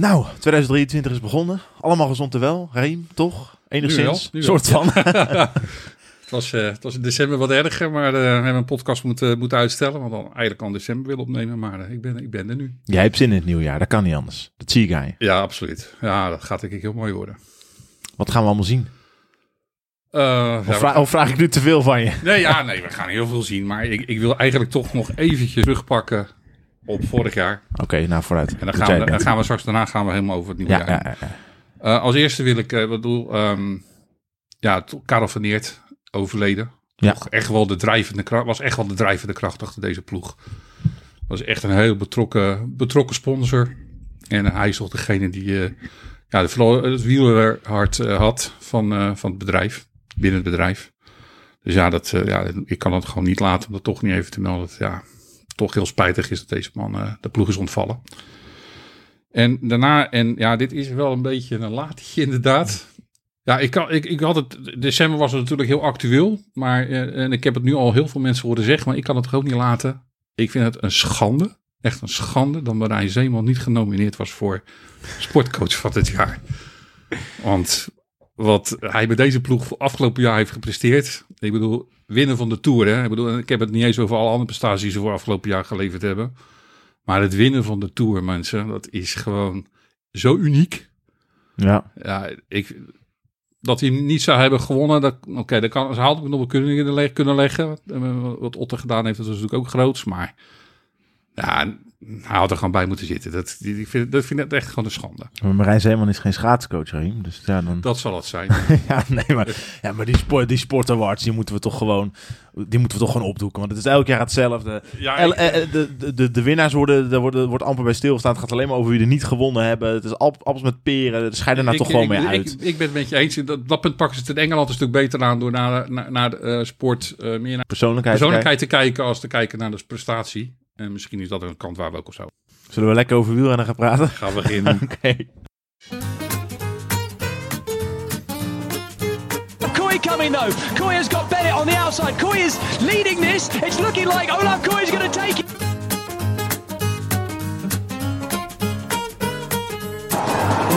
Nou, 2023 is begonnen. Allemaal gezond en wel. Reem, toch? Enigszins. Nu wel, nu soort van. Het was, eh, het was in december wat erger, maar eh, we hebben een podcast moeten, moeten uitstellen. Want dan eigenlijk al in december willen opnemen, maar eh, ik, ben, ik ben er nu. Jij hebt zin in het nieuwjaar. Dat kan niet anders. Dat zie ik aan je. Ja, absoluut. Ja, dat gaat denk ik heel mooi worden. Wat gaan we allemaal zien? Eh, ja, Of, we- vra- of vraag ik nu te veel van je? nee, ja, nee, we gaan heel veel zien. Maar ik, ik wil eigenlijk toch nog eventjes terugpakken op vorig jaar. Oké, nou vooruit. En dan gaan, we, dan gaan we straks daarna gaan we helemaal over het nieuwe Ja, jaar. ja, ja, ja. Eh, als eerste wil ik, eh, bedoel, ehm ja, Karel van Eert overleden. Ja. Toch echt wel de drijvende kracht, was echt wel de drijvende kracht achter deze ploeg. Was echt een heel betrokken, betrokken sponsor. En hij is toch degene die eh, ja, de, het wielerhart had van, van het bedrijf, binnen het bedrijf. Dus ja, dat, ja, ik kan het gewoon niet laten om dat toch niet even te melden. Dat, ja, toch heel spijtig is dat deze man eh, de ploeg is ontvallen. En daarna, en ja, dit is wel een beetje een laatje inderdaad. Ja, ik, kan, ik, ik had het, december was het natuurlijk heel actueel, maar, eh, en ik heb het nu al heel veel mensen horen zeggen, maar ik kan het toch ook niet laten. Ik vind het een schande, echt een schande, dat Marijn Zeeman niet genomineerd was voor sportcoach van het jaar. Want wat hij bij deze ploeg voor afgelopen jaar heeft gepresteerd, ik bedoel, winnen van de Tour, hè? Ik bedoel, ik heb het niet eens over alle andere prestaties die ze voor afgelopen jaar geleverd hebben. Maar het winnen van de Tour, mensen, dat is gewoon zo uniek. Ja. Ja, ik, dat hij niet zou hebben gewonnen, dat- oké, dat kan, had ik nog wel kunnen, kunnen leggen. Wat, wat Otter gedaan heeft, dat was natuurlijk ook groots. Maar ja, hij had er gewoon bij moeten zitten. Dat, die vind, dat vind ik echt gewoon een schande. Maar Marijn Zeeman is geen schaatscoach, Reem. Dus ja, dan... Dat zal het zijn. Ja, nee, maar, ja, maar die, sport, die sportawards, die moeten we toch gewoon, die moeten we toch gewoon opdoeken. Want het is elk jaar hetzelfde. Ja, ik- eh, de, de, de, de winnaars worden, daar worden, wordt amper bij stilgestaan. Het gaat alleen maar over wie er niet gewonnen hebben. Het is app- appels met peren. Er scheiden nou ik- toch gewoon ik, mee ik, uit. Ik, ik ben het met je eens. Dat, dat punt pakken ze het in Engeland een stuk beter aan door naar, naar, naar de eh, sport eh, meer naar Persoonlijkheid. persoonlijkheid te kijken als te kijken naar de prestatie. En misschien is dat een kant waar we ook op zouden. Zullen we lekker over wielrennen gaan praten? Gaan we beginnen. Oké. Koei coming though. Koei has got Bennett on the outside. Koei is leading this. It's looking like Olaf Koei is going to take it.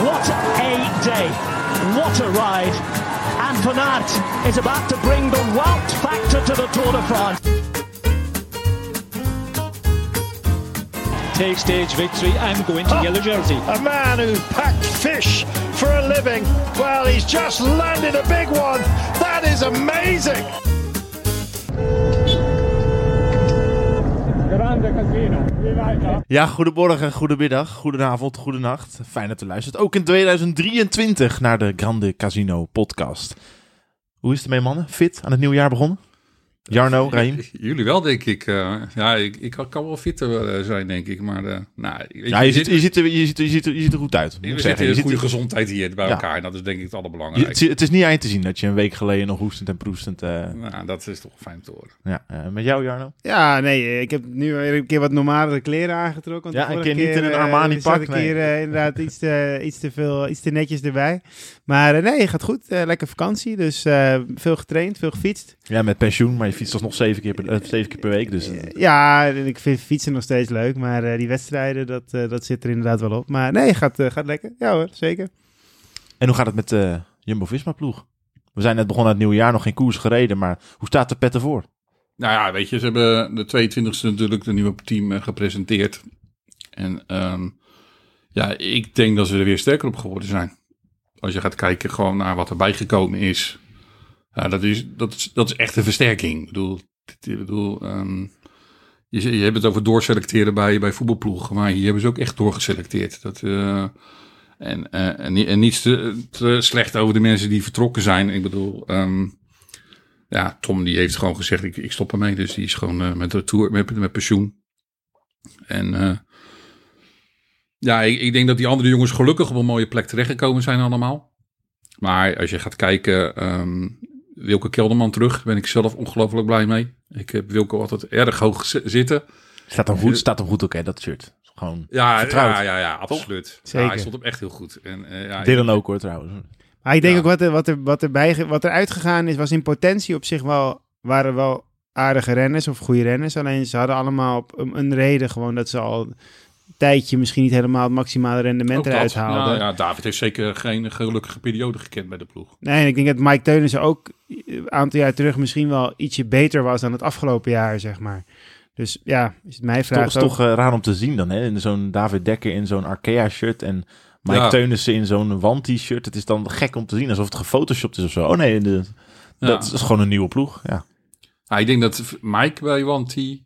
What a day. What a ride. And Van Aert is about to bring the Wout factor to the Tour de France. Take stage victory and go into yellow jersey. A man who packed fish for a living. Well, he's just landed a big one. That is amazing. Ja, goedemorgen, goedemiddag, goedenavond, goedenacht. Fijn dat u luistert. Ook in 2023 naar de Grande Casino podcast. Hoe is het ermee, mannen? Fit aan het nieuwe jaar begonnen? Jarno, Raim? Jullie wel, denk ik. eh, ja, ik, ik kan- wel fitter eh, zijn, denk ik. Maar eh nou, weet Ja, je ziet, je, ziet er, je, ziet er, je, ziet er, je ziet er goed uit. Je een ziet goede er- gezondheid hier bij Ja. elkaar. En dat is denk ik het allerbelangrijkste. het, het is niet eind te zien dat je een week geleden nog hoestend en proestend... eh, nou, dat is toch fijn te horen. ja, eh, met jou, Jarno? Ja, nee, ik heb nu weer een keer wat normalere kleren aangetrokken. want Ja, een keer niet in een eh, Armani zat pak, ik nee. hier eh, inderdaad iets te, iets te veel, iets te netjes erbij. Maar eh, nee, gaat goed. Lekker vakantie, dus eh, veel getraind, veel gefietst. Ja, met pensioen, maar je fietst alsnog zeven keer per, eh, zeven keer per week. Dus Ja, en ik vind fietsen nog steeds leuk, maar eh, die wedstrijden, dat, eh, dat zit er inderdaad wel op. Maar nee, gaat, gaat lekker. Ja hoor, zeker. En hoe gaat het met de Jumbo-Visma-ploeg? We zijn net begonnen aan het nieuwe jaar, nog geen koers gereden, maar hoe staat de pet ervoor? Nou ja, weet je, ze hebben de 22e natuurlijk de nieuwe team gepresenteerd. En ehm, ja, ik denk dat ze er weer sterker op geworden zijn. Als je gaat kijken gewoon naar wat erbij gekomen is. Ja, dat, is dat, is, dat is echt een versterking. Ik bedoel, ik bedoel ehm, je, je hebt het over doorselecteren bij, bij voetbalploegen. Maar hier hebben ze ook echt doorgeselecteerd. Dat, eh, en, eh, en, en niets te, slecht over de mensen die vertrokken zijn. Ik bedoel, ehm, ja, Tom die heeft gewoon gezegd, ik, ik stop ermee. Dus die is gewoon eh, met de tour, met, met pensioen. En ja, ik, ik denk dat die andere jongens gelukkig op een mooie plek terechtgekomen zijn allemaal. Maar als je gaat kijken, ehm, Wilke Kelderman terug, daar ben ik zelf ongelooflijk blij mee. Ik heb Wilke altijd erg hoog zitten. Staat hem goed, staat hem goed oké, dat shirt. Gewoon Ja, Vertrouwd. ja, ja, ja absoluut. Ja, Zeker. hij stond hem echt heel goed. En, eh, ja, Dylan ook hoor trouwens. Maar ik denk Ja. ook wat er, wat, er, wat, er bij, wat er uitgegaan is, was in potentie op zich wel, waren wel aardige renners of goede renners. Alleen ze hadden allemaal op een, een reden gewoon dat ze al tijdje misschien niet helemaal het maximale rendement eruit haalde. Ja, ja, David heeft zeker geen gelukkige periode gekend bij de ploeg. Nee, en ik denk dat Mike Teunissen ook een aantal jaar terug misschien wel ietsje beter was dan het afgelopen jaar, zeg maar. Dus ja, is het mij Het vraagt is toch eh, raar om te zien dan, hè? In zo'n David Dekker in zo'n Arkea-shirt en Mike Ja. Teunissen in zo'n Want-t-shirt. Het is dan gek om te zien, alsof het gefotoshopt is of zo. Oh nee, de, Ja. dat is gewoon een nieuwe ploeg. Ja. Ik denk dat Mike bij Wanty,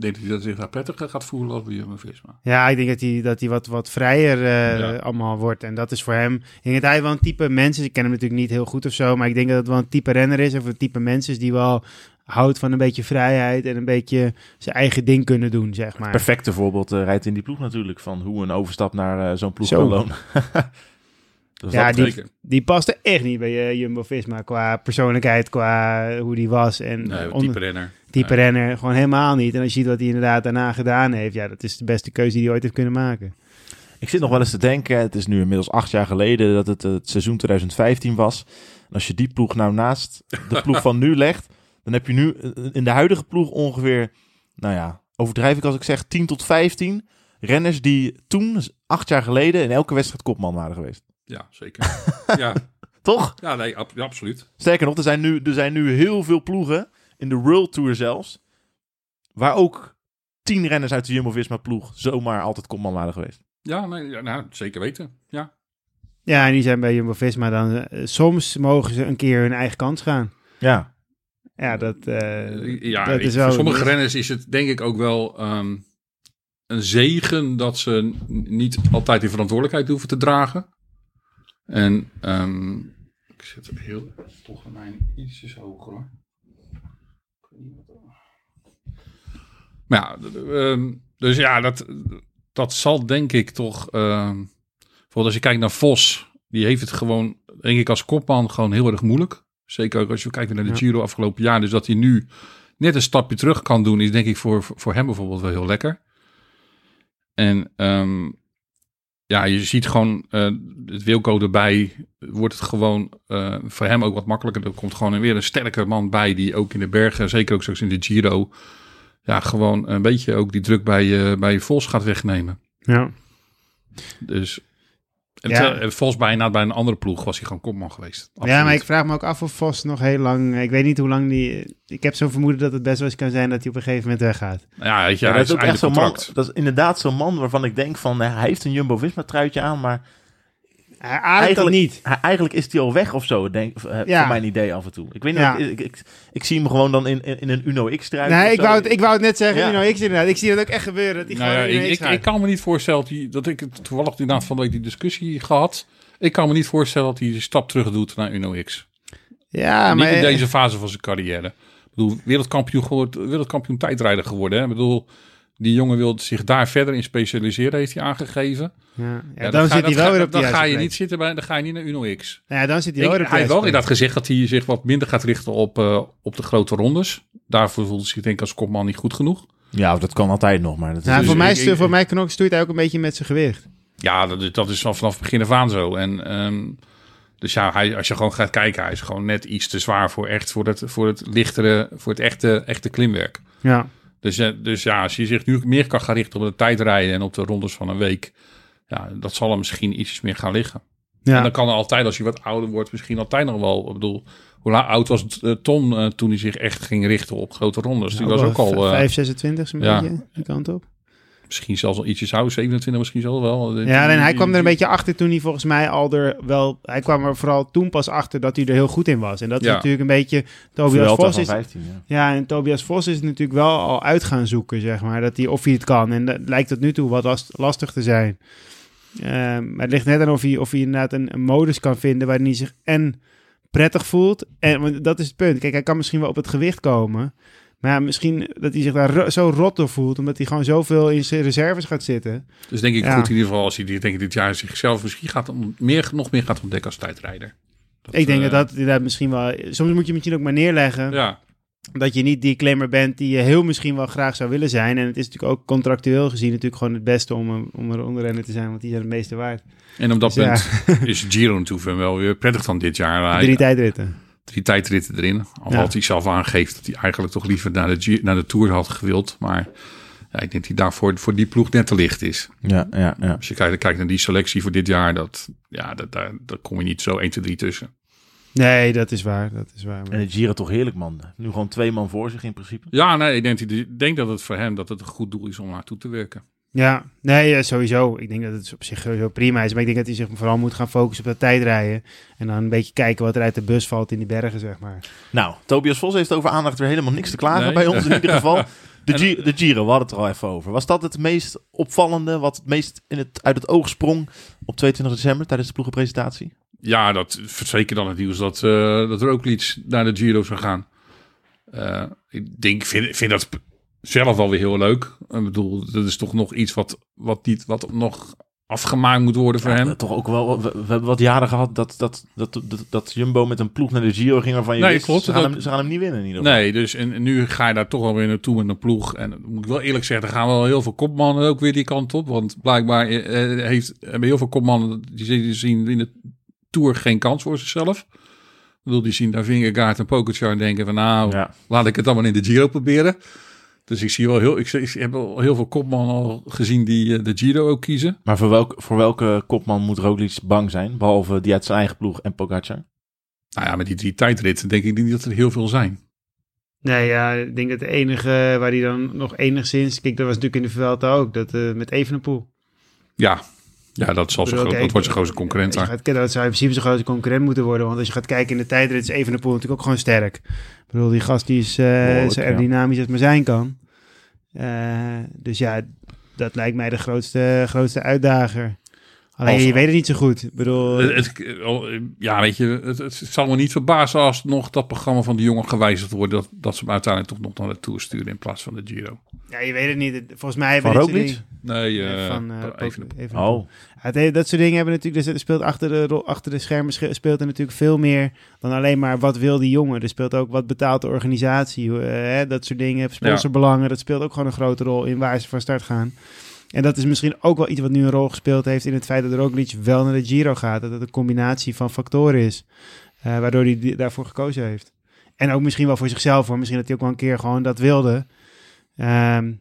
denk dat hij zich daar prettiger gaat voelen als bij Jumbo-Visma. Ja, ik denk dat hij, dat hij wat, wat vrijer eh, Ja. allemaal wordt. En dat is voor hem... Ik denk dat hij wel een type mens is. Ik ken hem natuurlijk niet heel goed of zo. Maar ik denk dat het wel een type renner is. Of een type mens is die wel houdt van een beetje vrijheid. En een beetje zijn eigen ding kunnen doen, zeg maar. Perfecte voorbeeld eh, rijdt in die ploeg natuurlijk. Van hoe een overstap naar eh, zo'n ploeg Zo. kan lonen. dus Ja, die, zeker. die paste echt niet bij Jumbo-Visma. Qua persoonlijkheid, qua hoe die was. En Nee, type renner. Type Nee. renner. Gewoon helemaal niet. En als je ziet wat hij inderdaad daarna gedaan heeft. Ja, dat is de beste keuze die hij ooit heeft kunnen maken. Ik zit nog wel eens te denken, het is nu inmiddels acht jaar geleden dat het het seizoen 2015 was. En als je die ploeg nou naast de ploeg van nu legt, dan heb je nu eh, in de huidige ploeg ongeveer, nou ja, overdrijf ik als ik zeg 10 tot 15 renners die toen, acht jaar geleden, in elke wedstrijd kopman waren geweest. Ja, zeker. ja. Toch? ja, nee, ab- ja, absoluut. Sterker nog, er zijn, nu, er zijn nu heel veel ploegen, in de World Tour zelfs, waar ook tien renners uit de Jumbo-Visma ploeg zomaar altijd kopman waren geweest. Ja, nee, ja, nou, zeker weten. Ja. Ja, en die zijn bij Jumbo-Visma dan... eh, soms mogen ze een keer hun eigen kans gaan. Ja, Ja, dat, eh, ja, dat ik- is wel... voor sommige renners is het denk ik ook wel ehm, een zegen dat ze niet altijd die verantwoordelijkheid hoeven te dragen. En ehm, ik zet het heel toch mijn ietsjes hoger hoor. Maar ja, ehm, dus ja, dat, dat zal denk ik toch. ehm bijvoorbeeld als je kijkt naar Vos, die heeft het gewoon, denk ik, als kopman gewoon heel erg moeilijk. Zeker ook als je kijkt naar de. Giro afgelopen jaar. Dus dat hij nu net een stapje terug kan doen, is denk ik voor, voor hem bijvoorbeeld wel heel lekker. En ehm, ja, je ziet gewoon eh, het Wilco erbij, wordt het gewoon eh, voor hem ook wat makkelijker. Er komt gewoon weer een sterke man bij die ook in de bergen, zeker ook straks in de Giro, ja, gewoon een beetje ook die druk bij, eh bij Vos gaat wegnemen. Ja. Dus en Ja. terwijl- en Vos bijna bij een andere ploeg was hij gewoon kopman geweest. ja, maar ik vraag me ook af of Vos nog heel lang... Ik weet niet hoe lang die... Ik heb zo'n vermoeden dat het best wel eens kan zijn dat hij op een gegeven moment weggaat. ja, weet je, Ja, hij dat is ook echt zo'n man. Dat is inderdaad zo'n man waarvan ik denk van, eh, hij heeft een Jumbo-Visma truitje aan, maar Hij dat Eigenlijk- niet. hij, eigenlijk is hij al weg of zo, denk, eh, Ja. voor mijn idee af en toe. Ik weet niet, Ja. ik, ik, ik, ik zie hem gewoon dan in, in, in een Uno X truitje. Nee, ik wou, het, ik wou het net zeggen. Ja. Ik, zie inderdaad. ik zie dat ook echt gebeuren. Dat hij Nou ja, ik, ik, X kan me niet voorstellen dat, hij, dat ik het toevallig inderdaad van de week die discussie gehad. Ik kan me niet voorstellen dat hij een stap terug doet naar Uno X. Ja, niet maar... in deze fase van zijn carrière. Ik bedoel, wereldkampioen, geworden, wereldkampioen tijdrijder geworden. Hè? Ik bedoel, die jongen wil zich daar verder in specialiseren, heeft hij aangegeven. Ja, ja, Ja, dan, ga- zit hij wel ga- weer op die Dan ga je plek. niet zitten bij, dan ga je niet naar Uno X. Ja, dan zit hij wel weer op hij heeft wel inderdaad gezegd dat hij zich wat minder gaat richten op, eh, op de grote rondes. Daarvoor voelt hij zich denk ik als kopman niet goed genoeg. Ja, dat kan altijd nog, maar dat is plek. Ja, Dus voor, mij, ik- voor mij stoeit hij ook een beetje met zijn gewicht. Ja, dat is, dat is vanaf het begin af aan zo. En, ehm, dus ja, hij, als je gewoon gaat kijken, hij is gewoon net iets te zwaar voor, echt, voor, het, voor het lichtere, voor het echte, echte klimwerk. Ja. Dus, eh, dus ja, als je zich nu meer kan gaan richten op de tijdrijden en op de rondes van een week, ja, dat zal hem misschien ietsjes meer gaan liggen. Ja. En dan kan er altijd, als je wat ouder wordt, misschien altijd nog wel. Ik bedoel, hoe oud was eh, Tom eh, toen hij zich echt ging richten op grote rondes? Die was ook al eh, 5, 26 zo'n ja. beetje, die kant op. misschien zelfs al ietsjes ouder, 27 misschien zelfs wel. Ja, en hij kwam er een beetje achter toen hij volgens mij al er wel... Hij kwam er vooral toen pas achter dat hij er heel goed in was. En dat is Ja. natuurlijk een beetje... Tobias Vos is, 15, ja. Ja, en Tobias Vos is natuurlijk wel al uit gaan zoeken, zeg maar. Dat hij, of hij het kan. En dat lijkt tot nu toe wat last- lastig te zijn. Ehm, maar het ligt net aan of hij, of hij inderdaad een, een modus kan vinden waarin hij zich en prettig voelt. En want dat is het punt. Kijk, hij kan misschien wel op het gewicht komen. Maar ja, misschien dat hij zich daar zo rot door voelt. Omdat hij gewoon zoveel in zijn reserves gaat zitten. Dus denk ik Ja. goed in ieder geval als hij dit, denk ik, dit jaar zichzelf misschien gaat meer, nog meer gaat ontdekken als tijdrijder. Dat, ik denk eh, dat dat inderdaad misschien wel... Soms moet je misschien ook maar neerleggen. Ja, dat je niet die claimer bent die je heel misschien wel graag zou willen zijn. En het is natuurlijk ook contractueel gezien natuurlijk gewoon het beste om een, om een onderrenner te zijn, want die zijn het meeste waard. en op dat Dus punt is Giro natuurlijk wel weer prettig dan dit jaar. Drie tijdritten. Drie tijdritten erin. Al Ja. had hij zelf aangeeft dat hij eigenlijk toch liever naar de, naar de Tour had gewild. Maar ja, ik denk dat hij daarvoor voor die ploeg net te licht is. Ja, ja, ja. Als je kijkt, kijkt naar die selectie voor dit jaar, dat, ja, dat, daar, daar kom je niet zo 1, 2, 3 tussen. Nee, dat is waar. Dat is waar. En de Giro toch heerlijk, man. Nu gewoon twee man voor zich in principe. Ja, nee, ik denk, ik denk dat het voor hem dat het een goed doel is om naartoe te werken. Ja, nee, ja, sowieso. Ik denk dat het op zich sowieso prima is. Maar ik denk dat hij zich vooral moet gaan focussen op dat tijdrijden. En dan een beetje kijken wat er uit de bus valt in die bergen, zeg maar. Nou, Tobias Vos heeft over aandacht weer helemaal niks te klagen Nee. bij ons in ieder geval. De, Gi- de Giro, we hadden het er al even over. Was dat het meest opvallende, wat het meest in het, uit het oog sprong op 22 december tijdens de ploegenpresentatie? Ja, dat zeker dan het nieuws dat, eh dat Roglic naar de Giro zou gaan. Eh, ik denk, vind, vind dat zelf wel weer heel leuk. Ik bedoel, dat is toch nog iets wat, wat, niet, wat nog afgemaakt moet worden voor Ja, hem. Toch ook wel, we, we hebben wat jaren gehad dat, dat, dat, dat, dat Jumbo met een ploeg naar de Giro ging waarvan je Nee, wist, klopt. Ze, gaan Dat- hem, ze gaan hem niet winnen in ieder geval. Nee, dus en, en nu ga je daar toch alweer naartoe met een ploeg. En moet ik wel eerlijk zeggen, er gaan wel heel veel kopmannen ook weer die kant op. Want blijkbaar eh, eh, heeft, hebben heel veel kopmannen, die zien- in de Tour geen kans voor zichzelf. Ik bedoel, die zien daar Vingegaard en Pogacar en denken van nou, Ja. laat ik het dan maar in de Giro proberen. Dus ik zie wel heel, ik, ik heb wel heel veel kopmannen al gezien die eh, de Giro ook kiezen. Maar voor, welk, voor welke kopman moet Roglic bang zijn? Behalve die uit zijn eigen ploeg en Pogacar? Nou ja, met die drie tijdritten denk ik niet dat er heel veel zijn. Nee, ja, ik denk dat de enige waar hij dan nog enigszins... Kijk, dat was natuurlijk in de Vuelta ook, dat eh, met Evenepoel. Ja, ja dat, zal zo bedoel, groot, kijk, dat wordt zijn grootste concurrent als je daar. gaat, dat zou in principe zijn grootste concurrent moeten worden. Want als je gaat kijken in de tijdrit is Evenepoel natuurlijk ook gewoon sterk. Bedoel, die gast die is eh zo ja. aerodynamisch als maar zijn kan. Eh, dus ja, dat lijkt mij de grootste, grootste uitdager. Alleen, Als- je weet het niet zo goed. Ik bedoel, Het, het- ja, weet je, het, het zal me niet verbazen als nog dat programma van de jongen gewijzigd wordt. Dat, dat ze hem uiteindelijk toch nog naar de Tour sturen in plaats van de Giro. ja, je weet het niet. Volgens mij Van hebben soort Roglic? dingen- Nee, eh, van, eh, even. Oh, Ja, het heeft- dat soort dingen hebben natuurlijk. Dus er speelt achter de, achter de schermen sche- speelt er natuurlijk veel meer dan alleen maar wat wil die jongen. Er speelt ook wat betaalt de organisatie. eh, hè, dat soort dingen. Sponsorbelangen. Dat speelt ook gewoon een grote rol in waar ze van start gaan. En dat is misschien ook wel iets wat nu een rol gespeeld heeft in het feit dat Roglic wel naar de Giro gaat. Dat het een combinatie van factoren is. eh, waardoor hij daarvoor gekozen heeft. En ook misschien wel voor zichzelf. Hoor. Misschien dat hij ook wel een keer gewoon dat wilde. Ehm,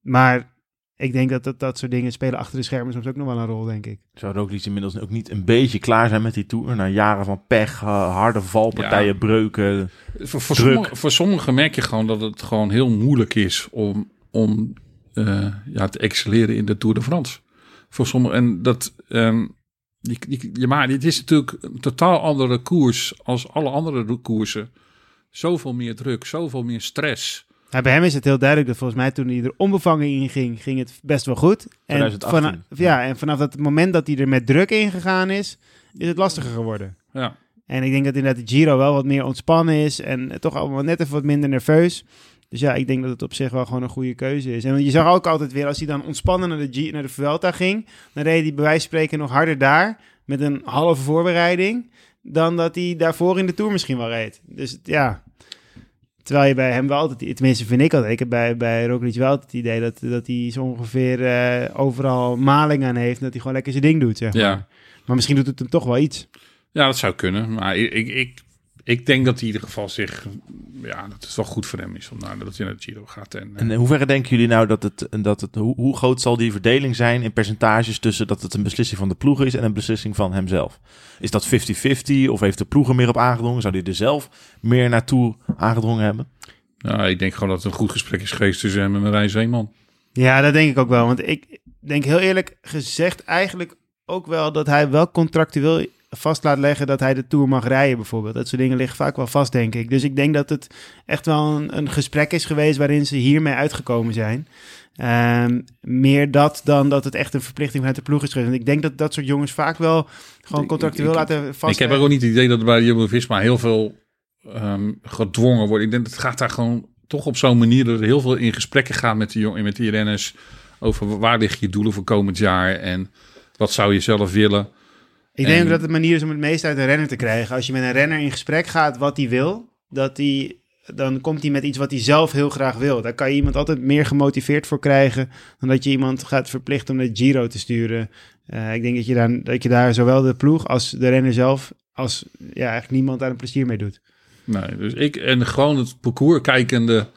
maar ik denk dat, dat dat soort dingen spelen achter de schermen soms ook nog wel een rol, denk ik. zou Roglic inmiddels ook niet een beetje klaar zijn met die Tour? Na jaren van pech, eh, harde valpartijen, Ja. breuken. Voor, voor, Druk. sommige- voor sommigen merk je gewoon dat het gewoon heel moeilijk is om, om ja, te excelleren in de Tour de France. Voor sommigen, en dat, ehm, die, die, ja, maar dit is natuurlijk een totaal andere koers als alle andere koersen. Zoveel meer druk, zoveel meer stress. Ja, bij hem is het heel duidelijk dat volgens mij toen hij er onbevangen in ging, ging het best wel goed. En, 2018. vana- ja, en vanaf het moment dat hij er met druk in gegaan is, is het lastiger geworden. Ja, En ik denk dat inderdaad de Giro wel wat meer ontspannen is en toch allemaal net even wat minder nerveus. Dus ja, ik denk dat het op zich wel gewoon een goede keuze is. En je zag ook altijd weer, als hij dan ontspannen naar de, G naar de Vuelta ging, dan reed hij bij wijze van spreken nog harder daar, met een halve voorbereiding, dan dat hij daarvoor in de Tour misschien wel reed. Dus ja, terwijl je bij hem wel altijd, tenminste vind ik altijd, ik heb bij, bij Roglic wel het idee dat, dat hij zo ongeveer eh, overal maling aan heeft, en dat hij gewoon lekker zijn ding doet, zeg maar. ja. Maar misschien doet het hem toch wel iets. ja dat zou kunnen. Maar ik, ik, ik, ik denk dat hij in ieder geval zich, ja, dat het wel goed voor hem is om naar, dat hij naar de Giro gaat. En, eh, En in hoeverre denken jullie nou dat het, dat het hoe, hoe groot zal die verdeling zijn in percentages tussen dat het een beslissing van de ploeg is en een beslissing van hemzelf? Is dat 50-50 of heeft de ploeg er meer op aangedrongen? Zou hij er zelf meer naartoe aangedrongen hebben? nou, ik denk gewoon dat het een goed gesprek is geweest tussen hem en Marijn Zeeman. Ja, dat denk ik ook wel. Want ik denk heel eerlijk gezegd eigenlijk ook wel dat hij wel contractueel vast laat leggen dat hij de Tour mag rijden bijvoorbeeld. Dat soort dingen liggen vaak wel vast, denk ik. Dus ik denk dat het echt wel een, een gesprek is geweest waarin ze hiermee uitgekomen zijn. Ehm, meer dat dan dat het echt een verplichting vanuit de ploeg is geweest. Want ik denk dat dat soort jongens vaak wel gewoon Ik- contractueel ik- laten Ik vast. heb ook niet het idee dat er bij Jumbo-Visma heel veel ehm, gedwongen wordt. Ik denk dat het gaat daar gewoon toch op zo'n manier dat er heel veel in gesprekken gaat met die, met die renners over waar liggen je doelen voor komend jaar en wat zou je zelf willen. Ik denk En- ook dat het manier is om het meest uit een renner te krijgen. Als je met een renner in gesprek gaat wat hij wil, dat hij, dan komt hij met iets wat hij zelf heel graag wil. Daar kan je iemand altijd meer gemotiveerd voor krijgen dan dat je iemand gaat verplichten om de Giro te sturen. Eh, ik denk dat je, daar, dat je daar zowel de ploeg als de renner zelf, als ja, eigenlijk niemand daar een plezier mee doet. Nee, dus ik en gewoon het parcours kijkende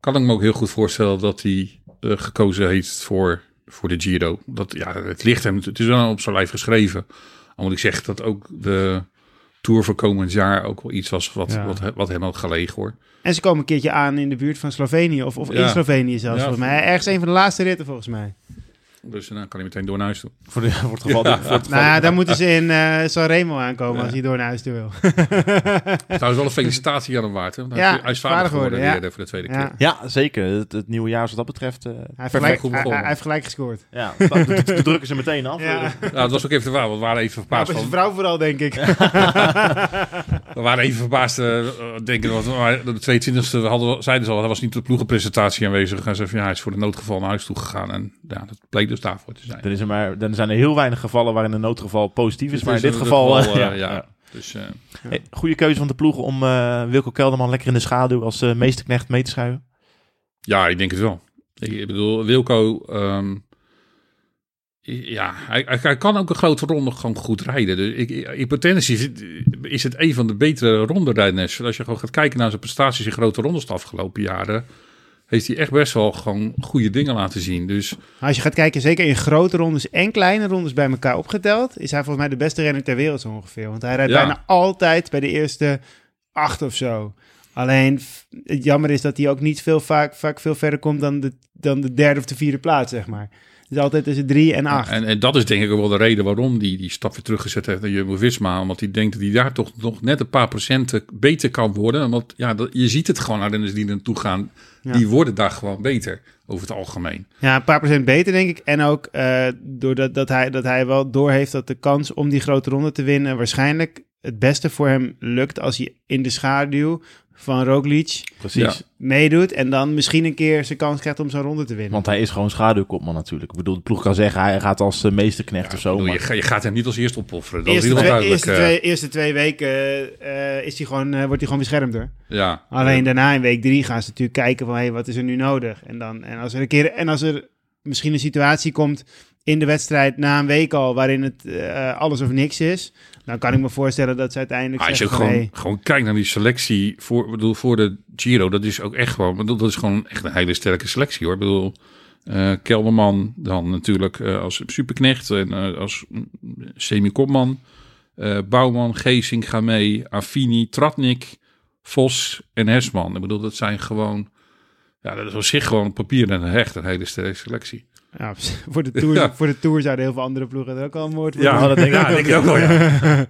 kan ik me ook heel goed voorstellen dat hij eh, gekozen heeft voor, voor de Giro. Dat, ja, het ligt hem, het is wel op zijn lijf geschreven. Al moet ik zeggen dat ook de Tour voor komend jaar ook wel iets was wat, Ja. wat, wat hem had gelegen hoor. En ze komen een keertje aan in de buurt van Slovenië. Of, of in. Slovenië zelfs, Ja. volgens mij. Ergens een van de laatste ritten, volgens mij. Dus dan kan hij meteen door naar huis toe. Voor, de, voor het geval... Ja. voor het Nou ja, dan moeten ze in eh Sanremo aankomen Ja. als hij door naar huis toe wil. Trouwens wel een felicitatie aan hem waard. Hè? Want Ja, hij, is- vader vader geworden eh, voor de tweede Ja. keer. Ja, zeker. Het, het nieuwe jaar wat dat betreft... eh, Hij heeft, gelijk, goed hij, begonnen. hij heeft gelijk gescoord. Ja, de, de, de drukken ze meteen af. Ja. Nou, het was ook even te waar, want we waren even verbaasd. bij zijn vrouw vooral, denk ik. we waren even verbaasd, eh, denken dat we, de 22e hadden, zeiden ze al, hij was niet op de ploegenpresentatie aanwezig. En ze van, ja, hij is voor de noodgeval naar huis toe gegaan. En ja, dat bleek dus daarvoor te zijn. Dan, is er maar, dan zijn er heel weinig gevallen waarin een noodgeval positief is. Maar in dit geval... geval, eh, eh, ja, ja. ja. Dus eh, Hey, goede keuze van de ploeg om eh Wilco Kelderman lekker in de schaduw als meesterknecht mee te schuiven. ja, ik denk het wel. Ik, ik bedoel, Wilco, ehm, ja, hij, kan ook een grote ronde gewoon goed rijden. Dus ik, in potentie is het, een van de betere ronderijders. Als je gewoon gaat kijken naar zijn prestaties in grote rondes de afgelopen jaren, heeft hij echt best wel gewoon goede dingen laten zien. Dus Als je gaat kijken, zeker in grote rondes en kleine rondes bij elkaar opgeteld, is hij volgens mij de beste renner ter wereld zo ongeveer. Want hij rijdt Ja. bijna altijd bij de eerste acht of zo. Alleen, het jammer is dat hij ook niet veel, vaak, vaak veel verder komt dan de, dan de derde of de vierde plaats, zeg maar. Het is altijd tussen drie en acht. En, en dat is denk ik ook wel de reden waarom hij die stap weer teruggezet heeft naar Jumbo-Visma. Omdat hij denkt dat hij daar toch nog net een paar procenten beter kan worden. Want ja, dat, je ziet het gewoon naar renners die er naartoe gaan. Ja. Die worden daar gewoon beter over het algemeen. Ja, een paar procent beter, denk ik. En ook eh, doordat dat hij, dat hij wel doorheeft dat de kans om die grote ronde te winnen waarschijnlijk het beste voor hem lukt als hij in de schaduw van Roglic Precies. Ja. meedoet en dan misschien een keer zijn kans krijgt om zo'n ronde te winnen. Want hij is gewoon schaduwkopman natuurlijk. Ik bedoel, de ploeg kan zeggen hij gaat als eh, meesterknecht of zo. Bedoel, maar- je, ga- je gaat hem niet als eerste opofferen. Dat eerste, is heel twee, duidelijk. eerste, eh, twee, eerste twee weken eh, is hij gewoon, wordt hij gewoon beschermd hoor. ja. Alleen daarna in week drie gaan ze natuurlijk kijken van hey, wat is er nu nodig? En, dan, en, als er een keer, en als er misschien een situatie komt in de wedstrijd na een week al waarin het alles of niks is, dan kan ik me voorstellen dat ze uiteindelijk Maar als je gewoon, gewoon kijkt naar die selectie voor, bedoel, voor de Giro, dat is ook echt gewoon, bedoel, dat is gewoon echt een hele sterke selectie hoor. Ik bedoel, eh Kelderman dan natuurlijk eh, als superknecht en eh, als semi-kopman. Bouwman, Geesing gaan mee, Affini, Tratnik, Vos en Hesman. Ik bedoel, dat zijn gewoon, ja, dat is op zich gewoon op papier en echt een hele sterke selectie. Ja, voor, de tour, Ja. voor de Tour zouden heel veel andere ploegen er ook al een woord voor Ja, doen. dat denk ik ja, ook. denk ik ook wel, ja.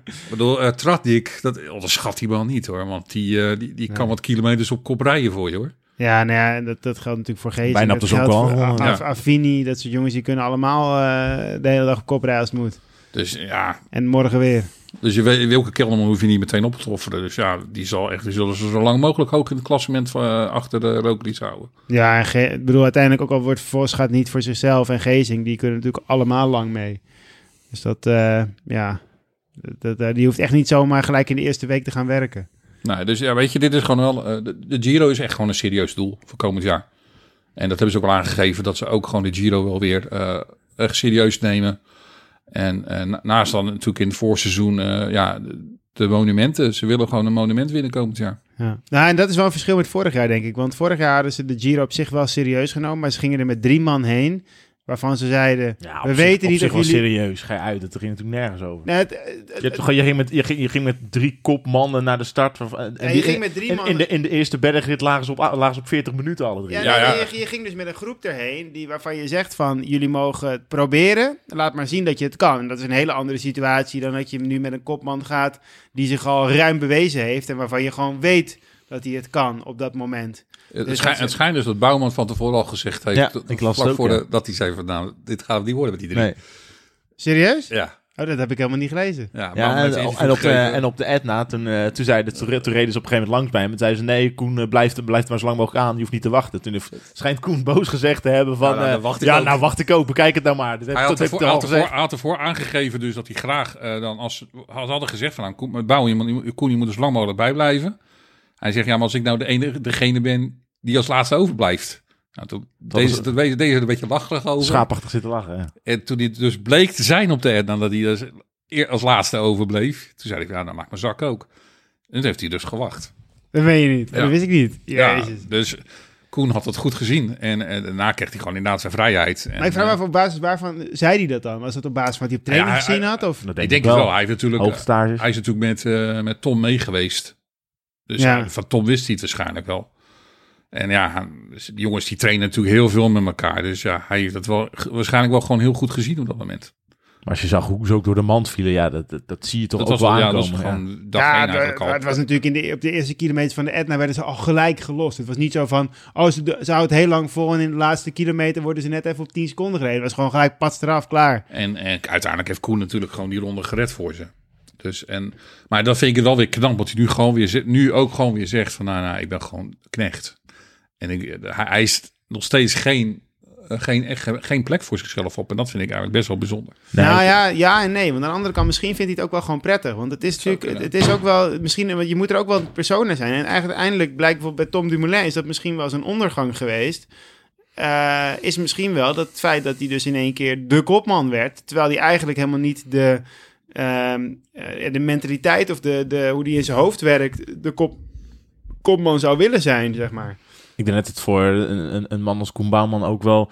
ik bedoel, uh, Tratnik, dat onderschat die man niet hoor. Want die, eh, die, die kan wat kilometers op kop rijden voor je hoor. Ja, nou ja, dat, dat geldt natuurlijk voor Geesing. Bijna op de Affini, dat soort jongens, die kunnen allemaal eh, de hele dag op kop rijden als het moet. Dus ja, En morgen weer. Dus je weet, welke Kelderman hoef je niet meteen op te offeren. Dus ja, die, zal echt, die zullen ze zo lang mogelijk hoog in het klassement van, eh, achter de Roglic houden. Ja, en Ge- ik bedoel, uiteindelijk ook al wordt Vos gaat niet voor zichzelf en Gezing, die kunnen natuurlijk allemaal lang mee. Dus dat, eh, ja, dat, dat- die hoeft echt niet zomaar gelijk in de eerste week te gaan werken. Nou, dus ja, weet je, dit is gewoon wel. eh, de, de Giro is echt gewoon een serieus doel voor komend jaar. En dat hebben ze ook al aangegeven dat ze ook gewoon de Giro wel weer eh, echt serieus nemen. En eh, na- naast dan natuurlijk in het voorseizoen, eh, ja, de, de monumenten. Ze willen gewoon een monument winnen komend jaar. Ja. Nou, en dat is wel een verschil met vorig jaar, denk ik. Want vorig jaar hadden ze de Giro op zich wel serieus genomen, maar ze gingen er met drie man heen, waarvan ze zeiden, Ja, we zich- weten op niet zich of wel jullie... serieus. Ga je uit. Het ging natuurlijk nergens over. Nee, het- het- Je, toch- je, ging met, je, ging, je ging met drie kopmannen naar de start. van- En, Ja, je die- ging met drie en mannen- in, de, in de eerste bergrit lagen ze, op, lagen ze op 40 minuten alle drie. Ja, Ja, ja. Je, je ging dus met een groep erheen die, waarvan je zegt van jullie mogen het proberen. Laat maar zien dat je het kan. En dat is een hele andere situatie dan dat je nu met een kopman gaat die zich al ruim bewezen heeft. En waarvan je gewoon weet dat hij het kan op dat moment. Het, Dus schijnt, het schijnt dus dat Bouwman van tevoren al gezegd heeft. Ja, ik las vlak het ook, voor ja. de- dat hij zei van nou, dit gaat het niet worden met die drie. Nee. Serieus? Ja, Oh, dat heb ik helemaal niet gelezen. ja, en, op de, en op de Etna, toen, eh, toen, zeiden, toen, toen reden ze op een gegeven moment langs bij hem. En zeiden ze, nee, Koen, eh, blijf, blijf maar zo lang mogelijk aan. Je hoeft niet te wachten. Toen heeft- schijnt Koen boos gezegd te hebben van... Ja, nou, dan eh, wacht ik ja, ook. nou wacht ik ook. Bekijk het nou maar. Dat Hij had ervoor, had, ervoor, gezegd. hij had ervoor aangegeven dus dat hij graag eh, dan als had- hadden gezegd van nou, Koen, Bouwen, je moet, Koen, je moet er zo lang mogelijk bijblijven. Hij zegt ja, maar als ik nou de enige, degene ben die als laatste overblijft. Nou, toen, deze, deze, deze er een beetje lacherig over. Schaapachtig zitten lachen. En toen hij dus bleek te zijn op de Etna, dat hij dus als laatste overbleef. Toen zei ik, ja, dan maak mijn zak ook. En toen heeft hij dus gewacht. Dat weet je niet. Ja. Dat wist ik niet. Ja, dus Koen had het goed gezien. En, en daarna kreeg hij gewoon inderdaad zijn vrijheid. En, Maar ik vraag me eh, af op basis waarvan zei hij dat dan? Was dat op basis van wat hij op training Ja, gezien had? Of? Dat ik denk het wel. Hij, heeft natuurlijk, hij is natuurlijk met, eh, met Tom mee geweest. Dus Ja. van Tom wist hij het waarschijnlijk wel. En ja, die jongens die trainen natuurlijk heel veel met elkaar. Dus ja, hij heeft dat wel waarschijnlijk wel gewoon heel goed gezien op dat moment. Maar als je zag hoe ze ook door de mand vielen, ja, dat, dat, dat zie je toch dat ook was wel ja, dat was ja. Ja, één het, eigenlijk al. het was natuurlijk in de, op de eerste kilometers van de Etna werden ze al gelijk gelost. Het was niet zo van, oh, ze, ze houdt heel lang vol en in de laatste kilometer worden ze net even op 10 seconden gereden. Het was gewoon gelijk pats eraf, klaar. En, en uiteindelijk heeft Koen natuurlijk gewoon die ronde gered voor ze. Dus, en, maar dat vind ik het wel weer knap, wat hij nu, gewoon weer, nu ook gewoon weer zegt van, nou, nou ik ben gewoon knecht. En ik, hij eist nog steeds geen, eh, geen, echt, geen plek voor zichzelf op. En dat vind ik eigenlijk best wel bijzonder. Nou ja, ja en nee. Want aan de andere kant, misschien vindt hij het ook wel gewoon prettig. Want het is natuurlijk, het, het is ook wel, misschien, want je moet er ook wel personen zijn. En eigenlijk uiteindelijk blijkt bijvoorbeeld bij Tom Dumoulin, is dat misschien wel zijn ondergang geweest. Eh, is misschien wel dat het feit dat hij dus in één keer de kopman werd. Terwijl hij eigenlijk helemaal niet de, ehm, eh, de mentaliteit of de, de, hoe die in zijn hoofd werkt, de kop, kopman zou willen zijn, zeg maar. Ik denk dat het voor een, een, man als Koen Bouwman ook wel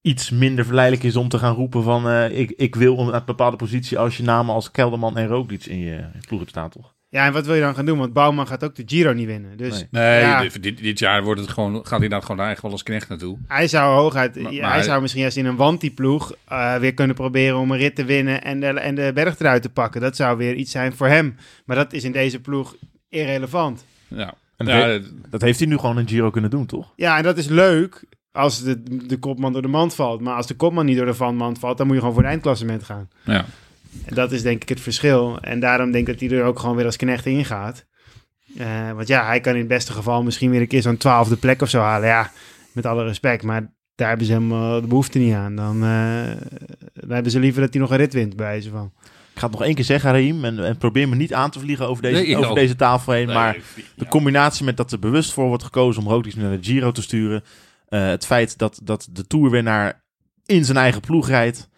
iets minder verleidelijk is om te gaan roepen van... eh, ik, ik wil een bepaalde positie als je namen als Kelderman en Roglic in je ploeg hebt staan, toch? Ja, en wat wil je dan gaan doen? Want Bouwman gaat ook de Giro niet winnen. Dus Nee. Nee, Ja. dit, dit, jaar wordt het gewoon, gaat hij daar gewoon eigenlijk wel als knecht naartoe. Hij zou hooguit, Maar- ja, maar- hij zou misschien juist in een wanti-ploeg eh, weer kunnen proberen om een rit te winnen en de, en de berg eruit te pakken. Dat zou weer iets zijn voor hem. Maar dat is in deze ploeg irrelevant. Ja. En Ja, dat, he- dat heeft hij nu gewoon een Giro kunnen doen, toch? Ja, en dat is leuk als de, de kopman door de mand valt. Maar als de kopman niet door de van- mand valt, dan moet je gewoon voor het eindklassement gaan. ja. En dat is denk ik het verschil. En daarom denk ik dat hij er ook gewoon weer als knecht in gaat. Eh, want ja, hij kan in het beste geval misschien weer een keer zo'n twaalfde plek of zo halen. Ja, met alle respect. Maar daar hebben ze helemaal de behoefte niet aan. Dan, eh, dan hebben ze liever dat hij nog een rit wint, bij wijze van. Ik ga het nog één keer zeggen, Raim, en, en probeer me niet aan te vliegen over deze, Nee, over ook. deze tafel heen. maar Nee, de combinatie met dat er bewust voor wordt gekozen om Roglic naar de Giro te sturen. eh, het feit dat, dat de Tourwinnaar in zijn eigen ploeg rijdt.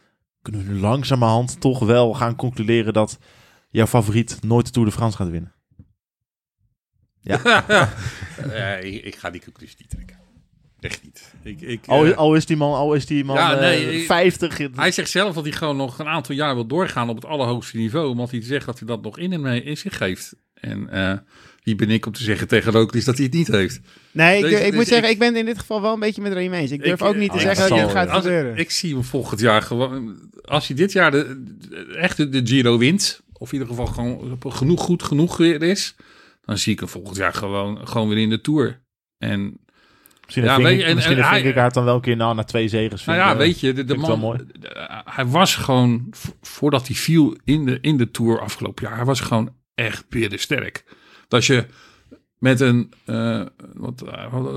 Kunnen we nu langzamerhand toch wel gaan concluderen dat jouw favoriet nooit de Tour de France gaat winnen. Eh, ik, ik ga die conclusie niet trekken. Echt niet. Ik, ik, Al, eh, al is die man, al is die man Ja, eh, nee, ik- 50. hij zegt zelf dat hij gewoon nog een aantal jaar wil doorgaan op het allerhoogste niveau. Omdat hij zegt dat hij dat nog in, hem, in zich heeft. En eh, wie ben ik om te zeggen tegen Roglic dat hij het niet heeft? Nee, ik, ik moet dus zeggen, ik- ik ben in dit geval wel een beetje met Remy eens. Ik durf Ik- ook niet te zeggen dat zal- gaat Als- gebeuren. ik zie hem volgend jaar gewoon... Als hij dit jaar de, de- echt de, de Giro wint... of in ieder geval gewoon genoeg goed genoeg weer is... dan zie ik hem volgend jaar gewoon, gewoon weer in de Tour. En Misschien Ja, Vink- je, en- misschien en hij- dan wel een keer nou, na twee zegers. Nou vind ja, ik, weet je, de, de vind ik man, mooi. hij was gewoon, vo- voordat hij viel in de, in de Tour afgelopen jaar, hij was gewoon echt sterk. Dat je met een, eh, wat,